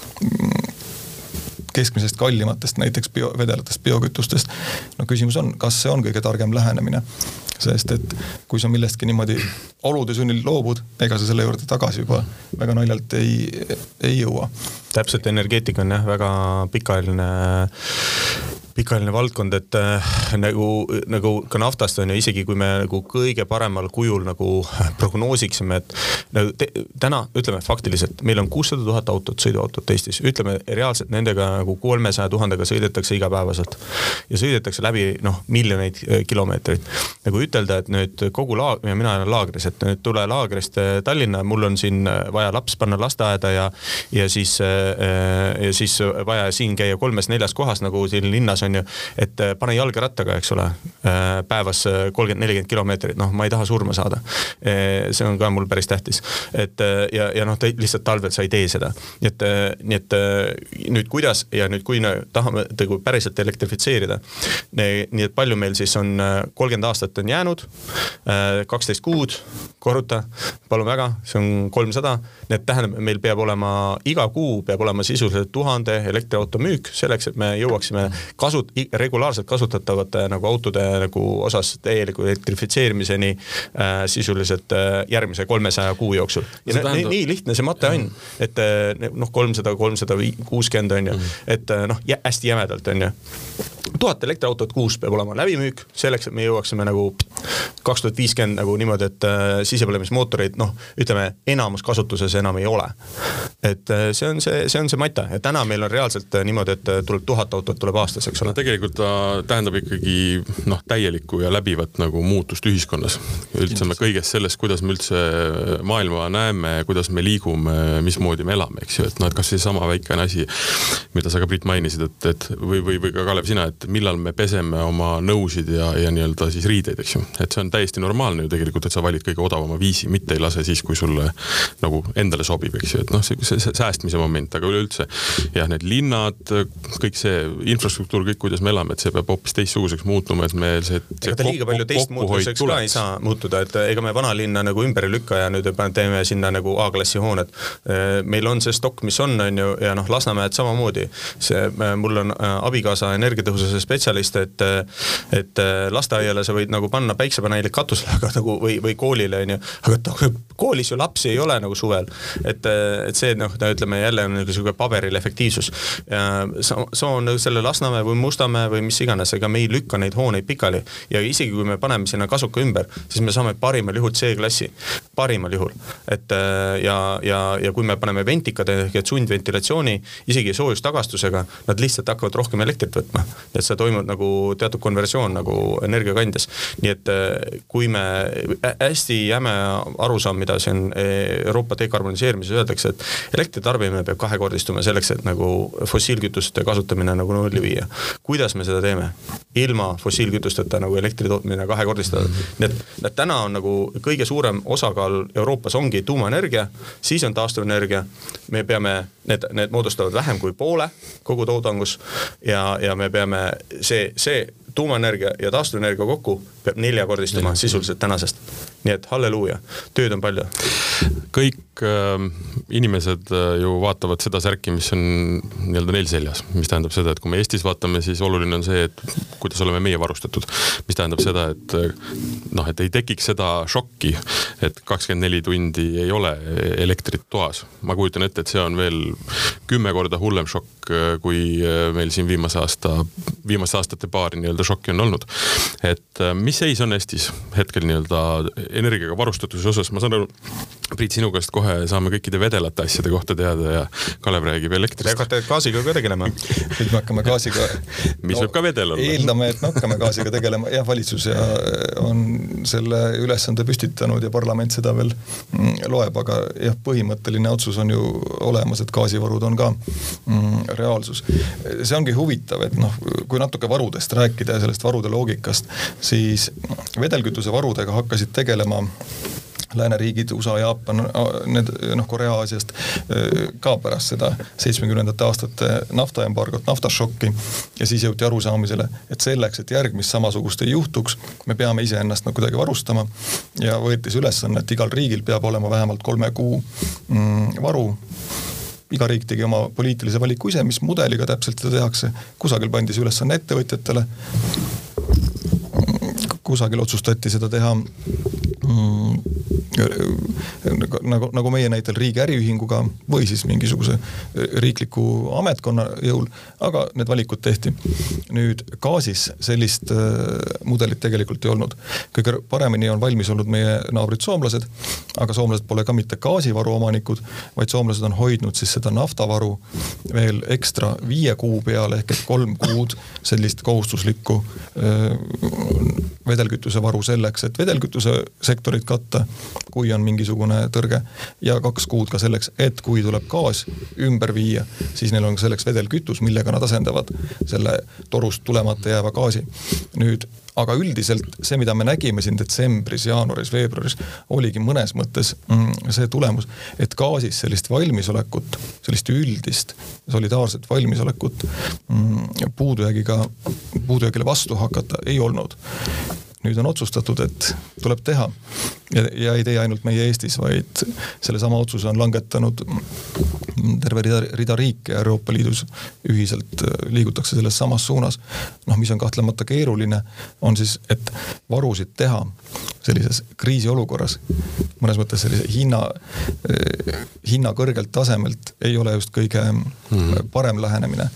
keskmisest kallimatest näiteks bio, vedelatest biokütustest. no küsimus on, kas see on kõige targem lähenemine, sest et kui sa millestki niimoodi olude sunnil loobud, ega sa selle juurde tagasi juba väga naljalt ei, ei jõua. täpselt, energeetika on jah, väga pikaajaline pikaajaline valdkond, et äh, nagu, nagu ka naftast on ju, isegi kui me nagu kõige paremal kujul nagu prognoosiksime, et nagu te, täna ütleme faktiliselt, meil on kuussada tuhat autot, sõiduautot Eestis, ütleme reaalselt nendega nagu kolmesaja tuhandega sõidetakse igapäevaselt. ja sõidetakse läbi noh, miljoneid äh, kilomeetreid. nagu ütelda, et nüüd kogu laag- ja mina elan laagris, et nüüd tule laagrist äh, Tallinna, mul on siin äh, vaja laps panna lasteaeda ja, ja siis äh,, ja siis vaja siin käia kolmes-neljas kohas nagu siin linnas linnas on ju, et äh, pane jalgrattaga, eks ole, äh, päevas äh, kolmkümmend, nelikümmend kilomeetrit, noh, ma ei taha surma saada. see on ka mul päris tähtis, et ja, ja noh, lihtsalt talvel sa ei tee seda, nii et, nii et nüüd kuidas ja nüüd, kui me tahame nagu päriselt elektrifitseerida, nii et palju meil siis on, kolmkümmend aastat on jäänud, kaksteist kuud, korruta, palun väga, see on kolmsada, nii et tähendab, meil peab olema iga kuu peab olema sisuliselt tuhande elektriauto müük selleks, et me jõuaksime kasut-, regulaarselt kasutatavate nagu autode nagu osas täieliku elektrifitseerimiseni äh, sisuliselt äh, järgmise kolmesaja kuu jooksul. ja tähendab... nii, nii lihtne see mate on, et äh, noh, kolmsada, kolmsada kuuskümmend on ju, mhm. et äh, noh, hästi jämedalt on ju tuhat elektriautot kuus peab olema läbimüük, selleks, et me jõuaksime nagu kaks tuhat viiskümmend nagu niimoodi, et äh, sisepõlemismootoreid noh, ütleme enamus kasutuses enam ei ole. et äh, see on see, see on see mata ja täna meil on reaalselt äh, niimoodi, et äh, tuleb tuhat autot tuleb aastas, eks ole. no tegelikult ta tähendab ikkagi noh, täielikku ja läbivat nagu muutust ühiskonnas. üldse me kõigest sellest, kuidas me üldse maailma näeme, kuidas me liigume, mismoodi me elame, eks ju, et noh, et kas seesama väikene asi, mida sa ka Priit mainisid, et, et või, või, või ka Kalev, sina, et millal me peseme oma nõusid ja, ja nii-öelda siis riideid, eks ju. et see on täiesti normaalne ju tegelikult, et sa valid kõige odavama viisi, mitte ei lase siis, kui sulle nagu endale sobib, eks ju, et noh, see, säästmise moment, aga üleüldse jah, need linnad, kõik see infrastruktuur, kõik, kuidas me elame, et see peab hoopis teistsuguseks muutuma, et meil see, see ega ta liiga palju teistmuutuseks ka ei saa muutuda, et ega me vanalinna nagu ümber ei lükka ja nüüd teeme sinna nagu A-klassi hooned. meil on see stokk, mis on, on ju, ja noh, Lasnamäed samamoodi. see, mul on äh, abikaasa energiatõhususe spetsialist, et, et lasteaiale sa võid nagu panna päiksepaneelid katusele, aga nagu või, või koolile on ju, aga koolis ju lapsi ei ole nagu suvel. et, et see noh, ütleme jälle on niisugune paberil efektiivsus. sama on selle Lasnamäe või Mustamäe või mis iganes, ega me ei lükka neid hooneid pikali ja isegi kui me paneme sinna kasuka ümber, siis me saame parimal juhul C-klassi, parimal juhul. et ja, ja, ja kui me paneme ventikad ehk et sundventilatsiooni, isegi soojustagastusega, nad lihtsalt hakkavad rohkem elektrit võtma. et see toimub nagu teatud konversioon nagu energiakandjas. nii et kui me, hästi jäme arusaam, mida siin Euroopa dekarboniseerimises öeldakse, et elektri tarbimine peab kahekordistuma selleks, et nagu fossiilkütuste kasutamine nagu nulli viia. kuidas me seda teeme? ilma fossiilkütusteta nagu elektri tootmine kahekordistada. -hmm. nii et, et täna on nagu kõige suurem osakaal Euroopas ongi tuumaenergia, siis on taastuvenergia. me peame, need, need moodustavad vähem kui poole kogu toodangus ja, ja me peame see, see tuumaenergia ja taastuvenergia kokku peab neljakordistuma sisuliselt tänasest. Nii et halleluuja, tööd on palju. kõik äh, inimesed äh, ju vaatavad seda särki, mis on nii-öelda neil seljas, mis tähendab seda, et kui me Eestis vaatame, siis oluline on see, et kuidas oleme meie varustatud. mis tähendab seda, et noh, et ei tekiks seda šokki, et kakskümmend neli tundi ei ole elektrit toas. ma kujutan ette, et see on veel kümme korda hullem šokk, äh, kui äh, meil siin viimase aasta, viimaste aastate paari nii-öelda šokki on olnud. et äh, mis seis on Eestis hetkel nii-öelda energiaga varustatuse osas, ma saan aru, Priit, sinu käest kohe saame kõikide vedelate asjade kohta teada ja Kalev räägib elektrist. Te hakkate gaasiga ka tegelema? nüüd me hakkame gaasiga mis no, võib ka vedel olla. eeldame, et me hakkame gaasiga tegelema, jah, valitsus ja on selle ülesande püstitanud ja parlament seda veel mm, loeb, aga jah, põhimõtteline otsus on ju olemas, et gaasivarud on ka mm, reaalsus. see ongi huvitav, et noh, kui natuke varudest rääkida ja sellest varude loogikast, siis vedelkütusevarudega hakkasid tegelema lääneriigid, USA, Jaapan, need noh, Korea-Aasiast ka pärast seda seitsmekümnendate aastate naftaembargot, naftašokki. ja siis jõuti arusaamisele, et selleks, et järgmist samasugust ei juhtuks, me peame iseennast nagu kuidagi varustama. ja võeti see ülesanne, et igal riigil peab olema vähemalt kolme kuu mm, varu iga riik tegi oma poliitilise valiku ise, mis mudeliga täpselt seda tehakse, kusagil pandi see ülesanne ettevõtjatele. kusagil otsustati seda teha nagu, nagu meie näitel riigi äriühinguga või siis mingisuguse riikliku ametkonna jõul, aga need valikud tehti. nüüd gaasis sellist äh, mudelit tegelikult ei olnud. kõige paremini on valmis olnud meie naabrid soomlased, aga soomlased pole ka mitte gaasivaru omanikud, vaid soomlased on hoidnud siis seda naftavaru veel ekstra viie kuu peale ehk et kolm kuud sellist kohustuslikku äh, vedelkütusevaru selleks, et vedelkütuse sektorit katta kui on mingisugune tõrge ja kaks kuud ka selleks, et kui tuleb gaas ümber viia, siis neil on selleks vedelkütus, millega nad asendavad selle torust tulemata jääva gaasi. nüüd aga üldiselt see, mida me nägime siin detsembris, jaanuaris, veebruaris, oligi mõnes mõttes mm, see tulemus, et gaasis sellist valmisolekut, sellist üldist solidaarset valmisolekut mm, puudujäägiga, puudujäägile vastu hakata ei olnud nüüd on otsustatud, et tuleb teha ja, ja ei tee ainult meie Eestis, vaid sellesama otsuse on langetanud terve rida, rida riike Euroopa Liidus ühiselt liigutakse selles samas suunas. noh, mis on kahtlemata keeruline, on siis, et varusid teha sellises kriisiolukorras, mõnes mõttes sellise hinna, hinna kõrgelt tasemelt ei ole just kõige mm. parem lähenemine.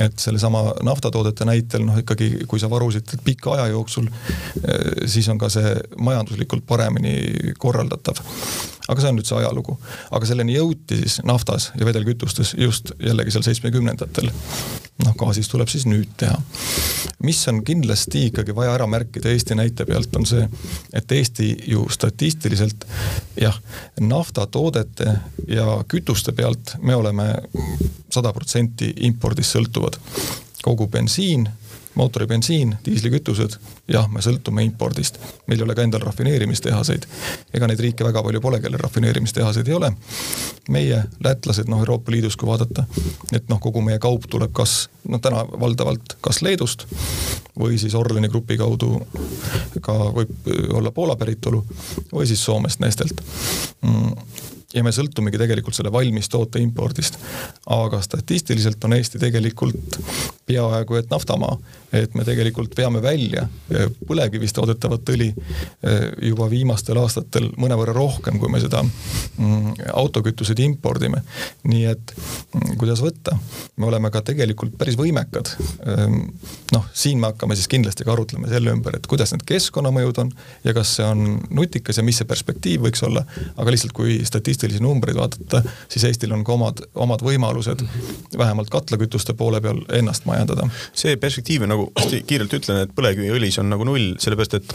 et sellesama naftatoodete näitel noh, ikkagi kui sa varusid pika aja jooksul, siis on ka see majanduslikult paremini korraldatav aga see on nüüd see ajalugu. aga selleni jõuti siis naftas ja vedelkütustes just jällegi seal seitsmekümnendatel. noh, gaasis tuleb siis nüüd teha. mis on kindlasti ikkagi vaja ära märkida Eesti näite pealt, on see, et Eesti ju statistiliselt jah, naftatoodete ja kütuste pealt me oleme sada protsenti impordist sõltuvad. kogu bensiin mootoribensiin, diislikütused, jah, me sõltume impordist. meil ei ole ka endal rafineerimistehaseid. ega neid riike väga palju pole, kellel rafineerimistehaseid ei ole. meie, lätlased, noh Euroopa Liidus, kui vaadata, et noh, kogu meie kaup tuleb kas, noh täna valdavalt kas Leedust või siis Orleni grupi kaudu ka võib olla Poola päritolu või siis Soomest, Nestelt mm ja me sõltumegi tegelikult selle valmistoote impordist. aga statistiliselt on Eesti tegelikult peaaegu et naftamaa, et me tegelikult veame välja põlevkivist toodetavat õli eh, juba viimastel aastatel mõnevõrra rohkem, kui me seda mm, autokütuseid impordime. nii et mm, kuidas võtta, me oleme ka tegelikult päris võimekad. Ehm, noh, siin me hakkame siis kindlasti ka arutlema selle ümber, et kuidas need keskkonnamõjud on ja kas see on nutikas ja mis see perspektiiv võiks olla, aga lihtsalt kui statistilisi statistilisi numbreid vaadata, siis Eestil on ka omad, omad võimalused vähemalt katlakütuste poole peal ennast majandada. see perspektiiv on nagu, hästi kiirelt ütlen, et põlevkiviõlis on nagu null, sellepärast et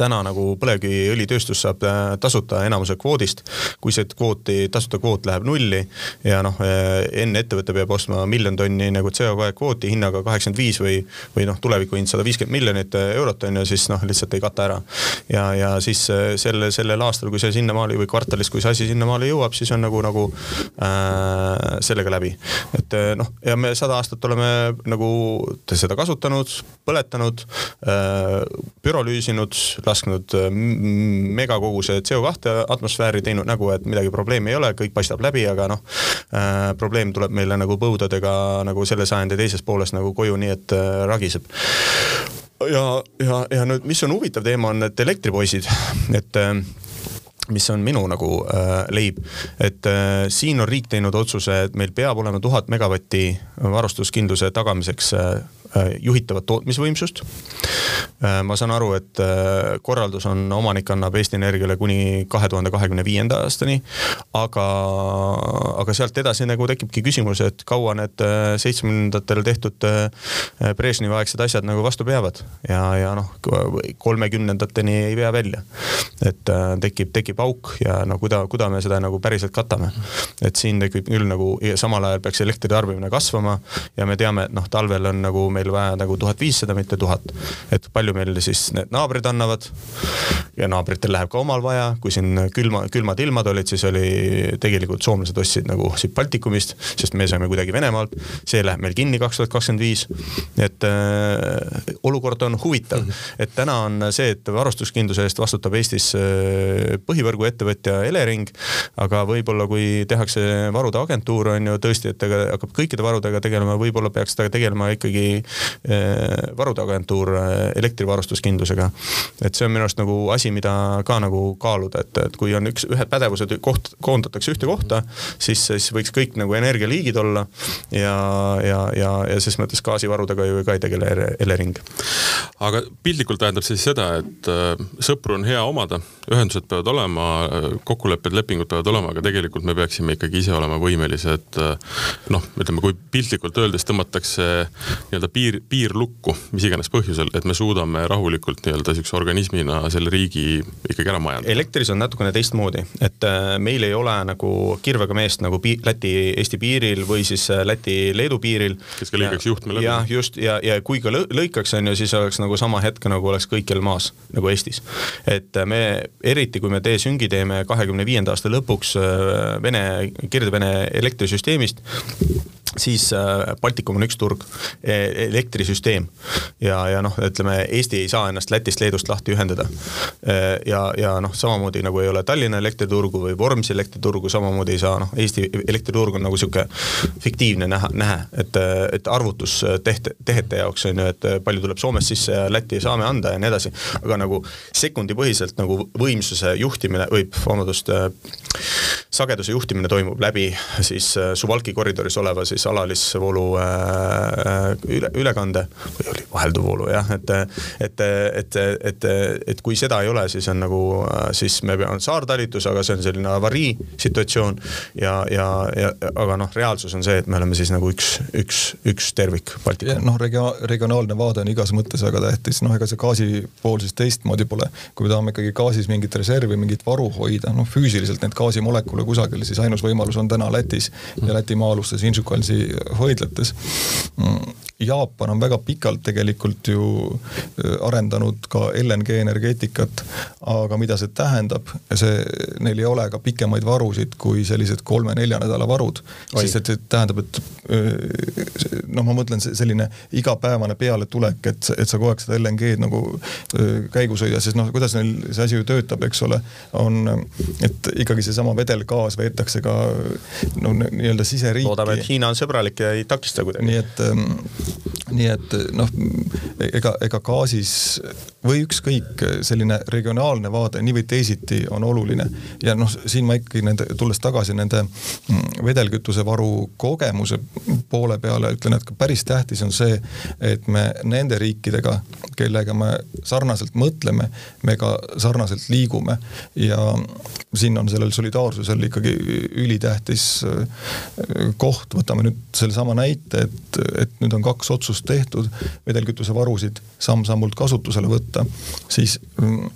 täna nagu põlevkiviõlitööstus saab äh, tasuta enamuse kvoodist. kui see kvooti, tasuta kvoot läheb nulli ja noh, äh, enne ettevõte peab ostma miljon tonni nagu CO2 kvooti hinnaga kaheksakümmend viis või, või noh, tulevikuhind sada viiskümmend miljonit äh, eurot on ju, siis noh, lihtsalt ei kata ära. ja, ja siis selle, sellel aastal, kui see sinnamaale või kvartalis, kui see asi sinnamaale jõuab, siis on nagu, nagu äh, sellega läbi. et noh, ja me sada aastat oleme nagu seda kasutanud, põletanud äh,, pürolüüsinud lasknud äh, megakoguse CO2 atmosfääri, teinud nägu, et midagi probleemi ei ole, kõik paistab läbi, aga noh äh,, probleem tuleb meile nagu põudadega nagu selle sajandi teises pooles nagu koju, nii et äh, ragiseb. Ja, ja, ja nüüd, mis on huvitav teema, on need elektripoisid, et äh, mis on minu nagu äh, leib, et äh, siin on riik teinud otsuse, et meil peab olema tuhat megavatti varustuskindluse tagamiseks äh, juhitavat tootmisvõimsust. Äh, ma saan aru, et äh, korraldus on, omanik annab Eesti Energiale kuni kahe tuhande kahekümne viienda aastani. aga, aga sealt edasi nagu tekibki küsimus, et kaua need seitsmekümnendatel tehtud Brežnevi aegsed asjad nagu vastu peavad ja, ja noh, kolmekümnendateni ei vea välja. et tekib, tekib auk ja no kuida, kuida me seda nagu päriselt katame. et siin tekib küll nagu, samal ajal peaks elektritarbimine kasvama ja me teame, et noh, talvel on nagu meil vaja nagu tuhat viissada, mitte tuhat. et palju meil siis need naabrid annavad ja naabritel läheb ka omal vaja, kui siin külma, külmad ilmad olid, siis oli tegelikult soomlased ostsid nagu siit Baltikumist, sest me saime kuidagi Venemaalt. see läheb meil kinni kaks tuhat kakskümmend viis. et äh, olukord on huvitav mm, -hmm. et täna on see, et varustuskindluse eest vastutab Eestis äh, põhivõrguettevõtja Elering. aga võib-olla, kui tehakse varude agentuur on ju tõesti, et ta hakkab kõikide varudega tegelema, võib-olla peaks ta tegelema ikkagi varude agentuur eh, elektrivarustuskindlusega. et see on minu arust nagu asi, mida ka nagu kaaluda, et, et kui on üks, ühed pädevused koht, koondatakse ühte kohta, siis, siis võiks kõik nagu energialiigid olla ja, ja, ja, ja ses mõttes gaasivarudega ju ka ei tegele Elering. aga piltlikult tähendab siis seda, et äh, sõpru on hea omada, ühendused peavad olema, kokkulepped, lepingud peavad olema, aga tegelikult me peaksime ikkagi ise olema võimelised äh, noh, ütleme, kui piltlikult öeldes tõmmatakse nii-öelda piir, piir lukku, mis iganes põhjusel, et me suudame rahulikult nii-öelda siukse organismina selle riigi ikkagi ära majandada. elektris on natukene teistmoodi, et äh, meil ei ole nagu kirvega meest nagu pi-, Läti-Eesti piiril või siis äh, Läti-Leedu piiril. kes ka lõikaks juhtme läbi. jah, just ja, ja kui ka lõikaks, on ju, siis oleks nagu sama hetk nagu oleks kõikjal maas nagu Eestis. et äh, me, eriti kui me desüngi teeme kahekümne viienda aasta lõpuks Vene, Kirde-Vene elektrisüsteemist siis äh, Baltikum on üks turg, e-, elektrisüsteem. Ja, ja noh, ütleme Eesti ei saa ennast Lätist, Leedust lahti ühendada. Äh, ja, ja noh, samamoodi nagu ei ole Tallinna elektriturgu või Vormsi elektriturgu, samamoodi ei saa noh, Eesti elektriturg on nagu sihuke fiktiivne näha, nähe, et, et arvutustehte, tehete jaoks on ju, et palju tuleb Soomest sisse ja Lätti saame anda ja nii edasi, aga nagu sekundipõhiselt nagu võimsuse juhtimine või vabandust, sageduse juhtimine toimub läbi siis Suwalki koridoris oleva siis siis alalisvoolu äh, üle, ülekande või oli vahelduvvoolu jah, et, et, et, et, et kui seda ei ole, siis on nagu, siis me peame, saartalitus, aga see on selline avarii situatsioon ja, ja, ja aga noh, reaalsus on see, et me oleme siis nagu üks, üks, üks tervik Baltikumis. noh, regio-, regionaalne vaade on igas mõttes väga tähtis, noh, ega see gaasi pool siis teistmoodi pole. kui me tahame ikkagi gaasis mingit reservi, mingit varu hoida, noh füüsiliselt neid gaasimolekule kusagil, siis ainus võimalus on täna Lätis ja Läti maa-alustes Inčukalnsi hoidlates. Jaapan on väga pikalt tegelikult ju äh, arendanud ka LNG energeetikat, aga mida see tähendab, see, neil ei ole ka pikemaid varusid kui sellised kolme-nelja nädala varud. sest et see tähendab, et äh, noh, ma mõtlen selline igapäevane pealetulek, et, et sa kogu aeg seda LNG-d nagu äh, käigus hoia, sest noh, kuidas neil see asi ju töötab, eks ole, on, et ikkagi seesama vedelgaas veetakse ka no nii-öelda siseriiki. loodame, et Hiina on sõbralik ja ei takista kuidagi. nii et ähm, nii et noh, ega, ega gaasis või ükskõik selline regionaalne vaade nii või teisiti on oluline. Ja noh, siin ma ikkagi nende, tulles tagasi nende mm, vedelkütusevaru kogemuse poole peale ütlen, et ka päris tähtis on see, et me nende riikidega, kellega me sarnaselt mõtleme, me ka sarnaselt liigume. Ja siin on sellel solidaarsusel ikkagi ülitähtis äh, koht, võtame nüüd sellesama näite, et, et nüüd on kaks otsust tehtud, vedelkütusevarusid samm-sammult kasutusele võtta, siis mm,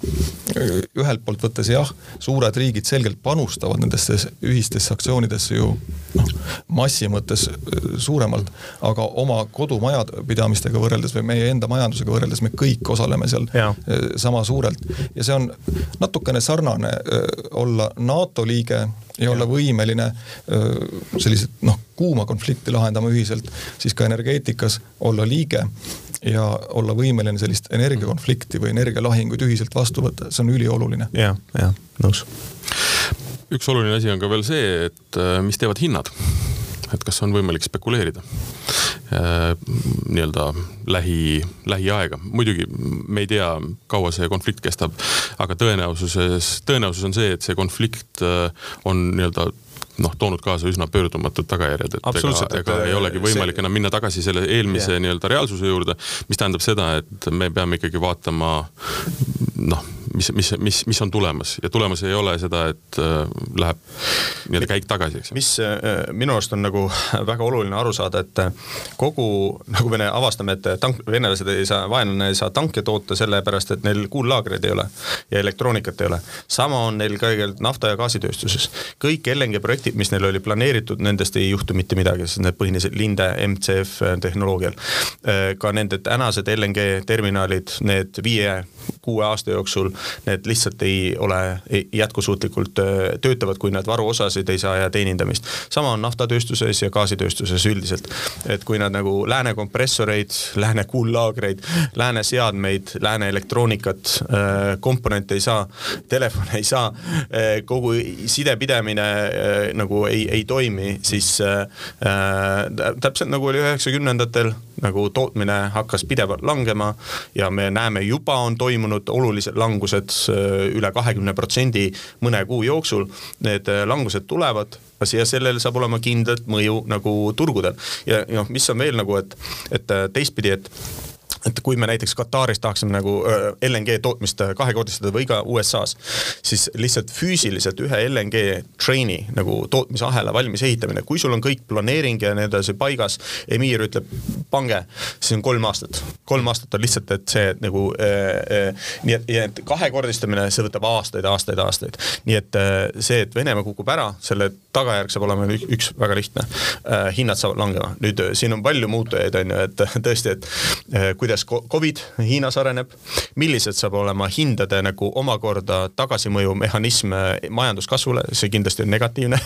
ühelt poolt võttes jah, suured riigid selgelt panustavad nendesse ühistesse aktsioonidesse ju noh, massi mõttes äh, suuremalt, aga oma kodumajapidamistega võrreldes või meie enda majandusega võrreldes me kõik osaleme seal ja. Äh, sama suurelt ja see on natukene sarnane äh, olla NATO liige ja olla võimeline selliseid noh, kuuma konflikti lahendama ühiselt, siis ka energeetikas olla liige ja olla võimeline sellist energiakonflikti või energialahinguid ühiselt vastu võtta, see on ülioluline. ja, ja nõus. üks oluline asi on ka veel see, et mis teevad hinnad et kas on võimalik spekuleerida äh, nii-öelda lähi, lähiaega. muidugi me ei tea, kaua see konflikt kestab, aga tõenäosuses, tõenäosus on see, et see konflikt äh, on nii-öelda noh, toonud kaasa üsna pöördumatud tagajärjed, et ega, ega ei olegi võimalik see... enam minna tagasi selle eelmise yeah. nii-öelda reaalsuse juurde, mis tähendab seda, et me peame ikkagi vaatama noh, mis, mis, mis, mis on tulemas ja tulemas ei ole seda, et äh, läheb nii-öelda käik tagasi, eks. mis äh, minu arust on nagu väga oluline aru saada, et äh, kogu, nagu me avastame, et tank, venelased ei saa, vaenlane ei saa tanke toota sellepärast, et neil kuullaagreid ei ole ja elektroonikat ei ole. sama on neil kõigepealt nafta- ja gaasitööstuses. kõik LNG projektid, mis neil oli planeeritud, nendest ei juhtu mitte midagi, sest need põhinesid Linde MCF tehnoloogial. ka nende tänased LNG terminalid, need viie kuue aasta jooksul need lihtsalt ei ole jätkusuutlikult töötavad, kui nad varuosasid ei saa ja teenindamist. sama on naftatööstuses ja gaasitööstuses üldiselt. et kui nad nagu lääne kompressoreid, lääne kuullaagreid, lääne seadmeid, lääne elektroonikat, komponente ei saa, telefone ei saa, kogu sidepidamine nagu ei, ei toimi, siis äh, täpselt nagu oli üheksakümnendatel, nagu tootmine hakkas pidevalt langema ja me näeme, juba on toimunud olulised langused äh, üle kahekümne protsendi mõne kuu jooksul. Need äh, langused tulevad ja sellel saab olema kindlat mõju nagu turgudel ja noh, mis on veel nagu, et, et äh, teistpidi, et et kui me näiteks Kataris tahaksime nagu LNG tootmist kahekordistada või ka USA-s, siis lihtsalt füüsiliselt ühe LNG train'i nagu tootmisahela valmis ehitamine, kui sul on kõik planeering ja nii edasi paigas, emiir ütleb, pange, siis on kolm aastat. kolm aastat on lihtsalt, et see nagu äh, äh, nii et, et kahekordistamine, see võtab aastaid, aastaid, aastaid. nii et äh, see, et Venemaa kukub ära, selle tagajärg saab olema üks väga lihtne äh,. hinnad saavad langema. nüüd siin on palju muutujaid, on ju, et tõesti, et äh, kuidas kuidas Covid Hiinas areneb, millised saab olema hindade nagu omakorda tagasimõju mehhanism majanduskasvule, see kindlasti on negatiivne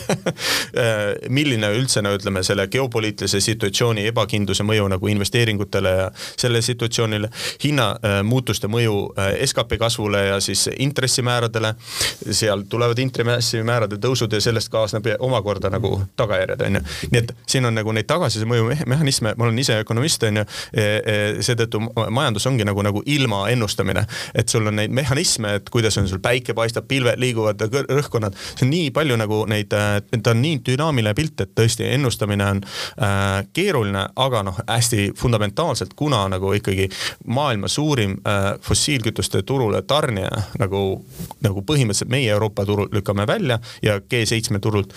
milline üldse no ütleme, selle geopoliitilise situatsiooni ebakindluse mõju nagu investeeringutele ja sellele situatsioonile, hinnamuutuste mõju skp kasvule ja siis intressimääradele, seal tulevad intressimäärade tõusud ja sellest kaasneb omakorda nagu tagajärjed, on ju. nii et siin on nagu neid tagasiside mõju mehhanisme, ma olen ise ökonomist, on ju, e, seetõttu majandus ongi nagu, nagu ilma ennustamine. et sul on neid mehhanisme, et kuidas on sul päike paistab, pilved liiguvad, rõhkkonnad, see on nii palju nagu neid, ta on nii dünaamiline pilt, et tõesti ennustamine on äh, keeruline, aga noh, hästi fundamentaalselt, kuna nagu ikkagi maailma suurim äh, fossiilkütuste turule tarnija nagu, nagu põhimõtteliselt meie Euroopa turul lükkame välja ja G7 turult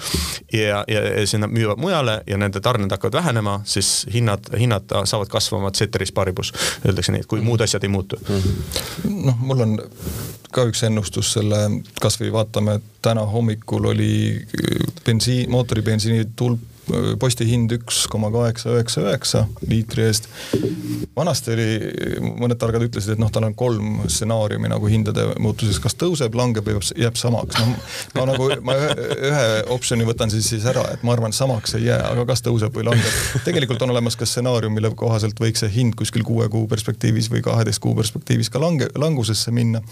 ja, ja, ja siis nad müüvad mujale ja nende tarned hakkavad vähenema, siis hinnad, hinnad saavad kasvama ceteris paribus, öeldakse nii, et kui muud asjad ei muutu. noh, mul on ka üks ennustus selle, kasvõi vaatame, täna hommikul oli bensiin, mootoribensiini tulp postihind üks koma kaheksa üheksa üheksa liitri eest. vanasti oli, mõned targad ütlesid, et noh, tal on kolm stsenaariumi nagu hindade muutuses, kas tõuseb, langeb või jääb samaks. noh, ma nagu, ma ühe, ühe optsiooni võtan siis, siis ära, et ma arvan, samaks ei jää, aga kas tõuseb või langeb. tegelikult on olemas ka stsenaarium, mille kohaselt võiks see hind kuskil kuue kuu perspektiivis või kaheteist kuu perspektiivis ka lange, langusesse minna.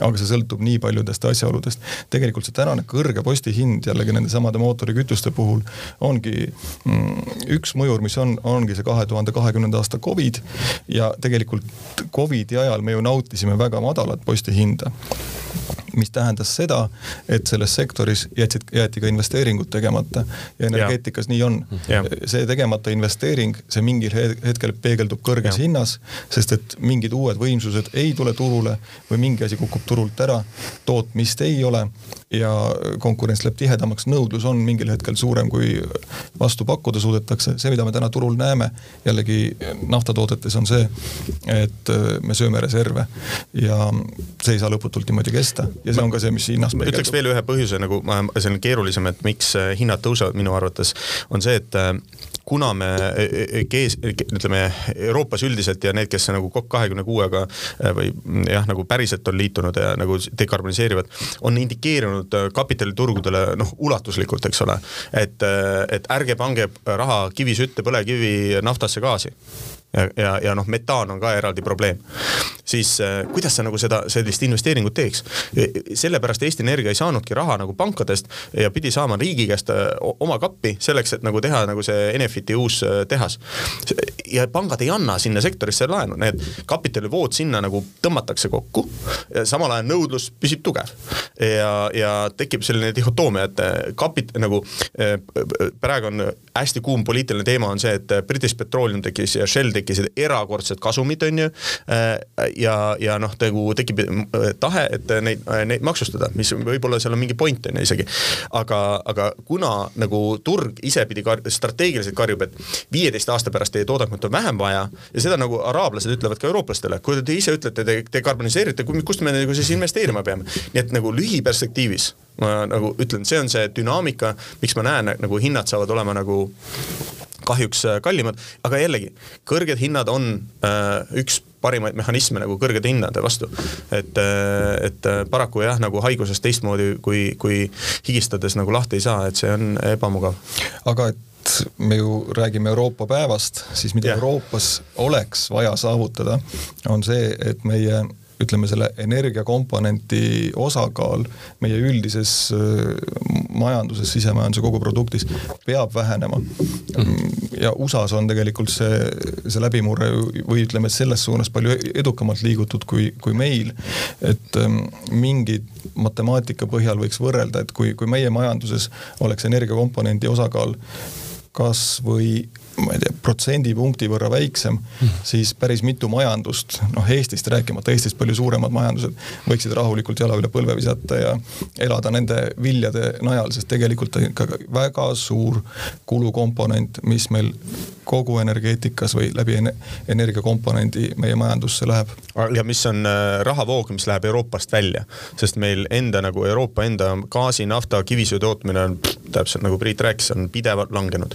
aga see sõltub nii paljudest asjaoludest. tegelikult see tänane kõrge postihind jällegi nende samade mootorikütuste puhul ongi üks mõjur, mis on, ongi see kahe tuhande kahekümnenda aasta Covid ja tegelikult Covidi ajal me ju nautisime väga madalat postihinda mis tähendas seda, et selles sektoris jätsid, jäeti ka investeeringud tegemata ja energeetikas ja. nii on. see tegemata investeering, see mingil hetkel peegeldub kõrges ja. hinnas, sest et mingid uued võimsused ei tule turule või mingi asi kukub turult ära, tootmist ei ole ja konkurents läheb tihedamaks, nõudlus on mingil hetkel suurem, kui vastu pakkuda suudetakse. see, mida me täna turul näeme jällegi naftatoodetes on see, et me sööme reserve ja see ei saa lõputult niimoodi kesta ja see on ka see, mis hinnas peegeldub. ütleks veel ühe põhjuse nagu, see on keerulisem, et miks hinnad tõusevad minu arvates, on see, et kuna me kees, ütleme Euroopas üldiselt ja need, kes nagu COP kahekümne kuuega või jah, nagu päriselt on liitunud ja nagu dekarboniseerivad, on indikeerinud kapitaliturgudele noh, ulatuslikult, eks ole. et, et ärge pange raha kivisütte, põlevkivi, naftasse, gaasi ja, ja, ja noh, metaan on ka eraldi probleem. siis äh, kuidas sa nagu seda, sellist investeeringut teeks? sellepärast Eesti Energia ei saanudki raha nagu pankadest ja pidi saama riigi käest äh, oma kappi selleks, et nagu teha nagu see Enefiti uus äh, tehas. ja pangad ei anna sinna sektorisse laenu, need kapitalivood sinna nagu tõmmatakse kokku. samal ajal nõudlus püsib tugev ja, ja tekib selline dihhotoomia, et kapit- nagu praegu on hästi kuum poliitiline teema on see, et British Petroleum tekkis ja Shell tekkisid erakordsed kasumid, on ju. ja, ja noh, nagu tekib tahe, et neid, neid maksustada, mis võib-olla seal on mingi point on ju isegi. aga, aga kuna nagu turg ise pidi kar strateegiliselt karjub, et viieteist aasta pärast teie toodangut on vähem vaja ja seda nagu araablased ütlevad ka eurooplastele, kui te ise ütlete, te dekarboniseerite, kust me nagu siis investeerima peame. nii et nagu lühiperspektiivis ma nagu ütlen, see on see dünaamika, miks ma näen, nagu hinnad saavad olema nagu kahjuks äh, kallimad, aga jällegi, kõrged hinnad on äh, üks parimaid mehhanisme nagu kõrgete hindade vastu. et, äh, et äh, paraku jah, nagu haigusest teistmoodi kui, kui higistades nagu lahti ei saa, et see on ebamugav. aga et me ju räägime Euroopa päevast, siis mida ja. Euroopas oleks vaja saavutada, on see, et meie ütleme, selle energiakomponenti osakaal meie üldises äh, majanduses, sisemajanduse koguproduktis peab vähenema. ja USA-s on tegelikult see, see läbimurre või ütleme, selles suunas palju edukamalt liigutud kui, kui meil. et ähm, mingid matemaatika põhjal võiks võrrelda, et kui, kui meie majanduses oleks energiakomponendi osakaal kas või ma ei tea, protsendipunkti võrra väiksem mm., siis päris mitu majandust, noh Eestist rääkimata, Eestist palju suuremad majandused, võiksid rahulikult jala üle põlve visata ja elada nende viljade najal, sest tegelikult on ikka väga suur kulukomponent, mis meil kogu energeetikas või läbi energiakomponendi meie majandusse läheb. ja mis on äh, rahavoog, mis läheb Euroopast välja, sest meil enda nagu Euroopa enda gaasi, nafta, kivisöe tootmine on täpselt nagu Priit rääkis, on pidevalt langenud,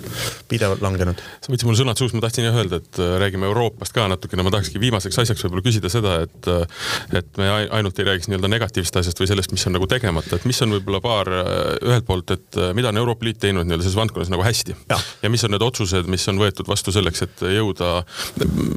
pidevalt langenud sa võtsid mul sõnad suust, ma tahtsin jah öelda, et äh, räägime Euroopast ka natukene, ma tahakski viimaseks asjaks võib-olla küsida seda, et äh, et me ainult ei räägiks nii-öelda negatiivsest asjast või sellest, mis on nagu tegemata, et mis on võib-olla paar ühelt poolt, et mida on Euroopa Liit teinud nii-öelda selles valdkonnas nagu hästi ja. ja mis on need otsused, mis on võetud vastu selleks, et jõuda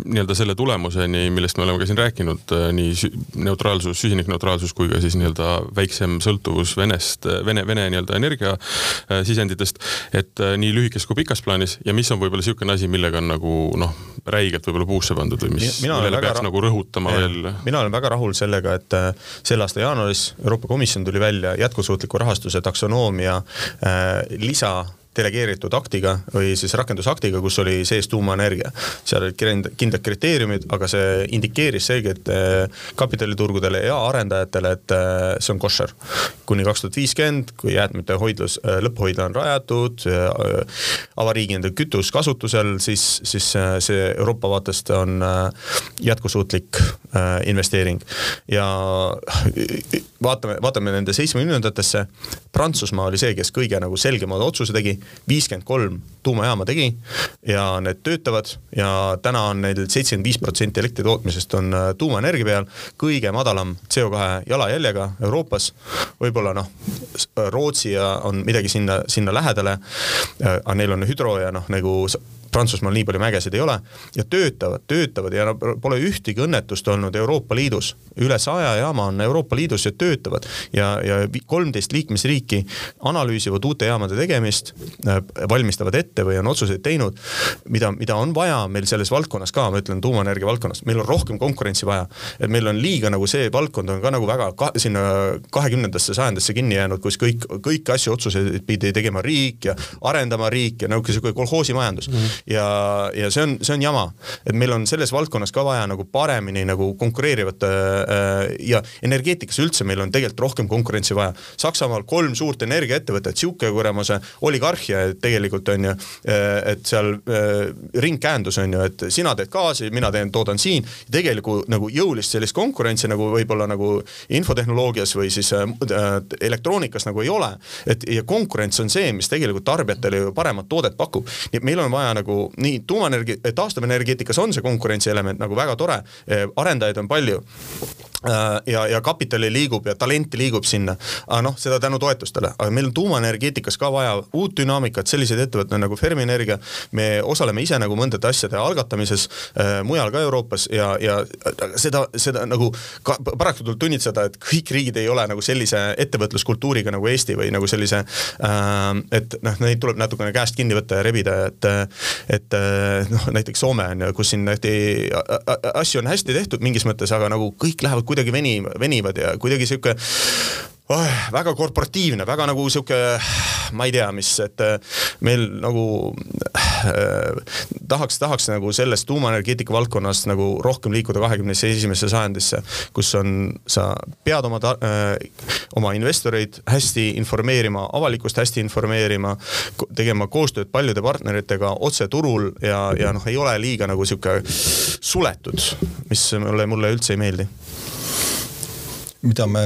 nii-öelda selle tulemuseni, millest me oleme ka siin rääkinud, nii neutraalsus, süsinikneutraalsus kui ka siis nii-öelda väiksem sõltuvus Venest, Vene, Vene nii-öelda energiasisenditest, et nii lühikeses kui pikas plaanis ja mis on võib-olla niisugune asi, millega on nagu noh, räigelt võib-olla puusse pandud või mis, millele peaks nagu rõhutama ja, veel? mina olen väga rahul sellega, et äh, selle aasta jaanuaris Euroopa Komisjon tuli välja jätkusuutliku rahastuse taksonoomia äh, lisa delegeeritud aktiga või siis rakendusaktiga, kus oli sees tuumaenergia. seal olid kindlad kriteeriumid, aga see indikeeris selgelt eh, kapitaliturgudele ja arendajatele, et eh, see on koššer. kuni kaks tuhat viiskümmend, kui jäätmete hoidlus, eh, lõpphoidla on rajatud, avariigide kütus kasutusel, siis, siis see Euroopa vaatest on jätkusuutlik investeering. ja vaatame, vaatame nende seitsmekümnendatesse, Prantsusmaa oli see, kes kõige nagu selgemad otsuse tegi, viiskümmend kolm tuumajaama tegi ja need töötavad ja täna on neil seitsekümmend viis protsenti elektri tootmisest on äh, tuumaenergia peal, kõige madalam CO2 jalajäljega Euroopas, võib-olla noh, Rootsi on midagi sinna, sinna lähedale, äh, aga neil on hüdro ja noh, nagu Prantsusmaal nii palju mägesid ei ole ja töötavad, töötavad ja pole ühtegi õnnetust olnud Euroopa Liidus. üle saja jaama on Euroopa Liidus ja töötavad ja, ja kolmteist liikmesriiki analüüsivad uute jaamade tegemist, äh, valmistavad ette või on otsuseid teinud, mida, mida on vaja meil selles valdkonnas ka, ma ütlen tuumaenergia valdkonnas, meil on rohkem konkurentsi vaja. et meil on liiga nagu see valdkond on ka nagu väga ka, sinna kahekümnendasse sajandisse kinni jäänud, kus kõik, kõiki asju, otsuseid pidi tegema riik ja arendama riik ja nagu sihuke kolhoosimajandus mm. -hmm ja, ja see on, see on jama, et meil on selles valdkonnas ka vaja nagu paremini nagu konkureerivat äh, ja energeetikas üldse meil on tegelikult rohkem konkurentsi vaja. Saksamaal kolm suurt energiaettevõtet, sihuke kuramuse oligarhia tegelikult on ju, äh, et seal äh, ringkäendus on ju, et sina teed gaasi, mina teen, toodan siin. tegelikult nagu jõulist sellist konkurentsi nagu võib-olla nagu infotehnoloogias või siis äh, elektroonikas nagu ei ole. et ja konkurents on see, mis tegelikult tarbijatele ju paremat toodet pakub. nii et meil on vaja nagu nagu nii tuumaenergia, taastuvenergeetikas on see konkurentsielement nagu väga tore, eh, arendajaid on palju ja, ja kapitali liigub ja talenti liigub sinna. aga noh, seda tänu toetustele, aga meil on tuumaenergeetikas ka vaja uut dünaamikat, selliseid ettevõtteid nagu Fermi-Energia. me osaleme ise nagu mõndade asjade algatamises äh, mujal ka Euroopas ja, ja seda, seda nagu ka, paraku tuleb tunnistada, et kõik riigid ei ole nagu sellise ettevõtluskultuuriga nagu Eesti või nagu sellise äh,, et noh, neid tuleb natukene käest kinni võtta ja rebida, et et äh, noh, näiteks Soome on ju, kus siin tehti, asju on hästi tehtud mingis mõttes, aga nagu kõik lähevad kuidagi veni, venivad ja kuidagi sihuke oh, väga korporatiivne, väga nagu sihuke, ma ei tea, mis, et äh, meil nagu äh, tahaks, tahaks nagu selles tuumaenergeetika valdkonnas nagu rohkem liikuda kahekümne esimesse sajandisse, kus on, sa pead oma äh, oma investoreid hästi informeerima, avalikkust hästi informeerima, tegema koostööd paljude partneritega otse turul ja, ja noh, ei ole liiga nagu sihuke suletud, mis mulle, mulle üldse ei meeldi mida me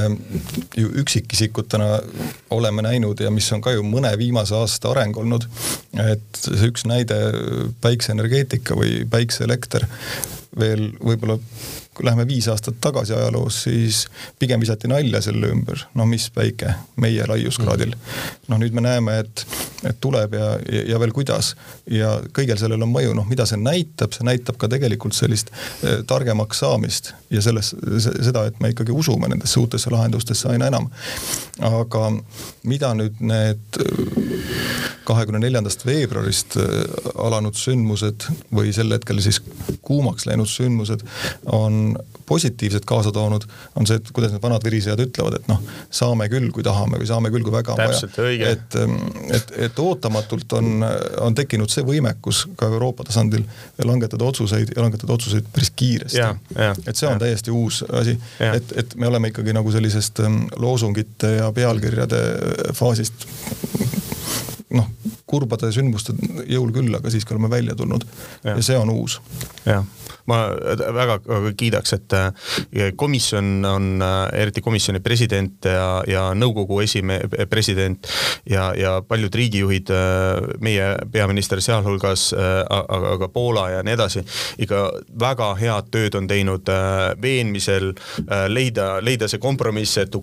ju üksikisikutena oleme näinud ja mis on ka ju mõne viimase aasta areng olnud, et see üks näide päikseenergeetika või päikseelekter veel võib-olla kui läheme viis aastat tagasi ajaloos, siis pigem visati nalja selle ümber, no mis päike, meie laiuskraadil. noh, nüüd me näeme, et, et tuleb ja, ja, ja veel kuidas ja kõigel sellel on mõju, noh, mida see näitab, see näitab ka tegelikult sellist eh, targemaks saamist ja selles, seda, et me ikkagi usume nendesse uutesse lahendustesse aina enam. aga mida nüüd need kahekümne neljandast veebruarist äh, alanud sündmused või sel hetkel siis kuumaks läinud sündmused on positiivset kaasa toonud, on see, et kuidas need vanad virisejad ütlevad, et noh, saame küll, kui tahame või saame küll, kui väga on vaja. et, ähm, et, et ootamatult on, on tekkinud see võimekus ka Euroopa tasandil langetada otsuseid ja langetada otsuseid päris kiiresti. et see on ja. täiesti uus asi, et, et me oleme ikkagi nagu sellisest ähm, loosungite ja pealkirjade faasist noh, kurbade sündmuste jõul küll, aga siiski oleme välja tulnud ja, ja see on uus. jah, ma väga kiidaks, et äh, komisjon on, äh, eriti komisjoni president ja, ja nõukogu esimehe president ja, ja paljud riigijuhid, äh, meie peaminister sealhulgas, aga ka Poola ja nii edasi, ikka väga head tööd on teinud veenmisel leida, leida see kompromiss, et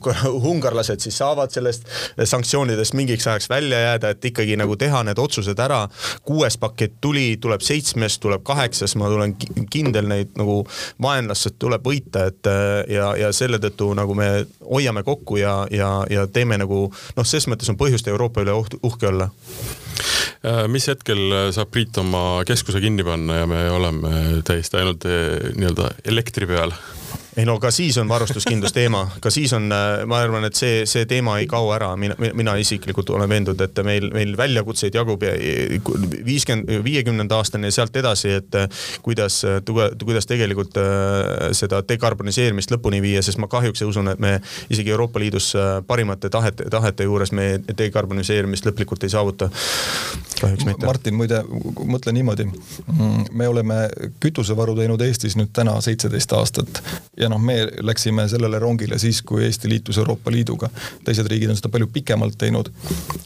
ungarlased siis saavad sellest sanktsioonidest mingiks ajaks välja jääda, et ikkagi nagu teha need otsused ära. kuues pakett tuli, tuleb seitsmes, tuleb kaheksas, ma tulen kindel neid nagu vaenlased tuleb võita, et ja, ja selle tõttu nagu me hoiame kokku ja, ja, ja teeme nagu noh, ses mõttes on põhjust Euroopa üle uhke olla äh, mis hetkel saab Priit oma keskuse kinni panna ja me oleme täiesti ainult nii-öelda elektri peal? Ei no ka siis on varustuskindlus teema, ka siis on, äh, ma arvan, et see, see teema ei kao ära, mina, mina isiklikult olen veendunud, et meil, meil väljakutseid jagub viiskümmend, viiekümnenda aastani ja sealt edasi, et äh, kuidas, kuidas tegelikult äh, seda dekarboniseerimist lõpuni viia, sest ma kahjuks usun, et me isegi Euroopa Liidus parimate tahete, tahete juures me dekarboniseerimist lõplikult ei saavuta. kahjuks mitte. Martin, muide, mõtle niimoodi, mm, me oleme kütusevaru teinud Eestis nüüd täna seitseteist aastat ja ja noh, me läksime sellele rongile siis, kui Eesti liitus Euroopa Liiduga. teised riigid on seda palju pikemalt teinud.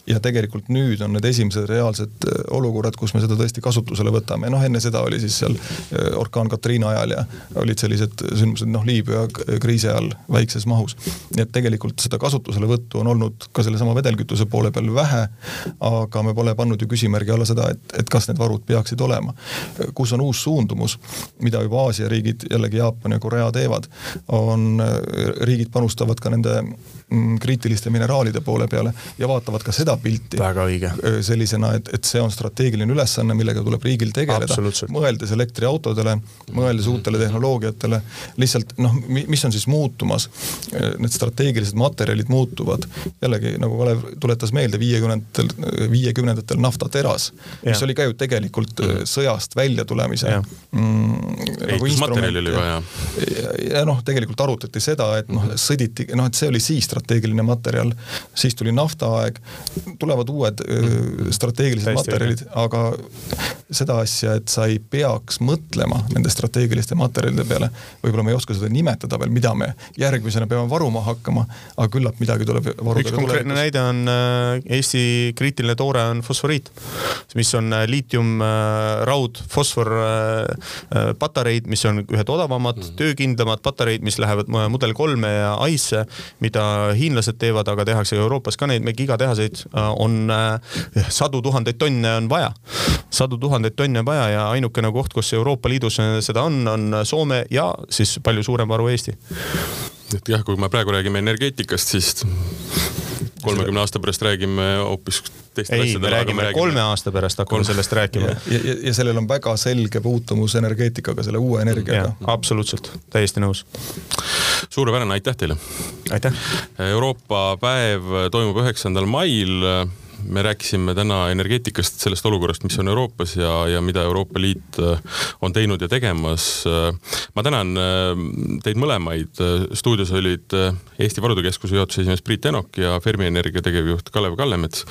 ja tegelikult nüüd on need esimesed reaalsed äh, olukorrad, kus me seda tõesti kasutusele võtame noh, enne seda oli siis seal äh, orkaan Katriina ajal ja olid sellised sündmused noh, Liibüa kriisi ajal väikses mahus. nii et tegelikult seda kasutuselevõttu on olnud ka sellesama vedelkütuse poole peal vähe, aga me pole pannud ju küsimärgi alla seda, et, et kas need varud peaksid olema. kus on uus suundumus, mida juba Aasia riigid, jällegi Jaapan ja Korea teevad, on, äh, riigid panustavad ka nende kriitiliste mineraalide poole peale ja vaatavad ka seda pilti. väga õige. Sellisena, et, et see on strateegiline ülesanne, millega tuleb riigil tegeleda. mõeldes elektriautodele, mõeldes uutele tehnoloogiatele, lihtsalt noh, mis on siis muutumas? Need strateegilised materjalid muutuvad. jällegi nagu Kalev tuletas meelde, viiekümnendatel, viiekümnendatel naftateras, mis oli ka ju tegelikult mm. sõjast väljatulemise mm, nagu ehitusmaterjali oli vaja. ja, ja noh, tegelikult arutati seda, et noh, sõditi, noh, et see oli siis strateegiline materjal, siis tuli naftaaeg, tulevad uued öö, strateegilised Täiesti materjalid, aga seda asja, et sa ei peaks mõtlema nende strateegiliste materjalide peale, võib-olla me ei oska seda nimetada veel, mida me järgmisena peame varuma hakkama, aga küllap midagi tuleb varudega üks konkreetne tulevikus. näide on äh, Eesti kriitiline toore on fosforiit, mis on äh, liitium, äh, raud, fosfor patareid, mis on ühed odavamad mm, -hmm. töökindlamad patareid, mis lähevad mudel kolme ja Ice'e, mida hiinlased teevad, aga tehakse Euroopas ka neid gigatehaseid, äh, on äh, sadu tuhandeid tonne on vaja. sadu tuhandeid tonne on vaja ja ainukene koht, kus Euroopa Liidus seda on, on Soome ja siis palju suurem varu Eesti. et jah, kui me praegu räägime energeetikast, siis kolmekümne aasta pärast räägime hoopis teistel asjadel. ei, me räägime kolme aasta pärast hakkame sellest rääkima. ja, ja, ja sellel on väga selge puutumus energeetikaga, selle uue energiaga. absoluutselt, täiesti nõus. suurepärane, aitäh teile. aitäh. Euroopa päev toimub üheksandal mail me rääkisime täna energeetikast, sellest olukorrast, mis on Euroopas ja, ja mida Euroopa Liit äh, on teinud ja tegemas. ma tänan äh, teid mõlemaid, stuudios olid äh, Eesti Varude Keskuse juhatuse esimees Priit Enok ja Fermi Energia tegevjuht Kalev Kallemets